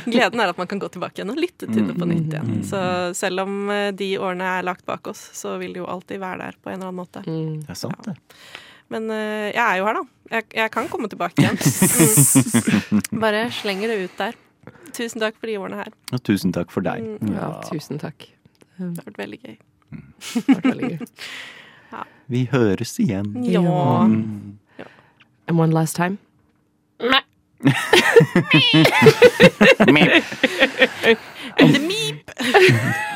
gleden er at man kan gå tilbake igjen og lytte til det på nytt igjen. Så selv om eh, de årene er lagt bak oss, så vil det jo alltid være der på en eller annen måte. Det er sant, det. Men eh, jeg er jo her, da. Jeg, jeg kan komme tilbake igjen. Mm. Bare slenger det ut der. Tusen takk for de årene her. Og tusen takk for deg. Ja, tusen takk. Det har vært veldig gøy. Det har vært veldig gøy. Vi høres igjen. Ja. And one last time. The meep!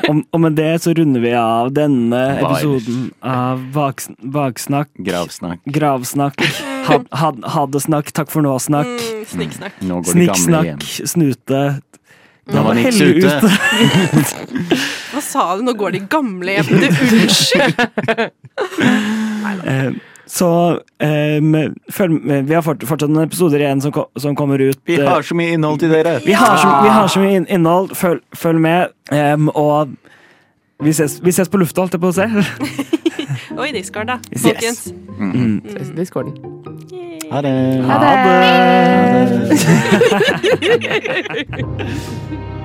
Og, og med det så runder vi av denne episoden av Baksn- Baksnakk, Gravsnakk. Gravsnakk, had, had, Haddesnakk, takk for nå-snakk, Mm, Snikksnakk. Igjen. snikksnakk, snute. Nå var Nix Helle ute. Hva sa du? Nå går de gamle hjem. Unnskyld! Eh, så um, følg, med- vi har fortsatt noen episoder igjen som, som kommer ut. Vi eh, har så mye innhold til dere. vi, har så, vi har så mye innhold. Følg, følg med. Um, og vi ses, vi ses på lufta, holdt jeg på å si. Og i Discord, da. Yes. Folkens. Ses i Discorden. Ha det. Ha det!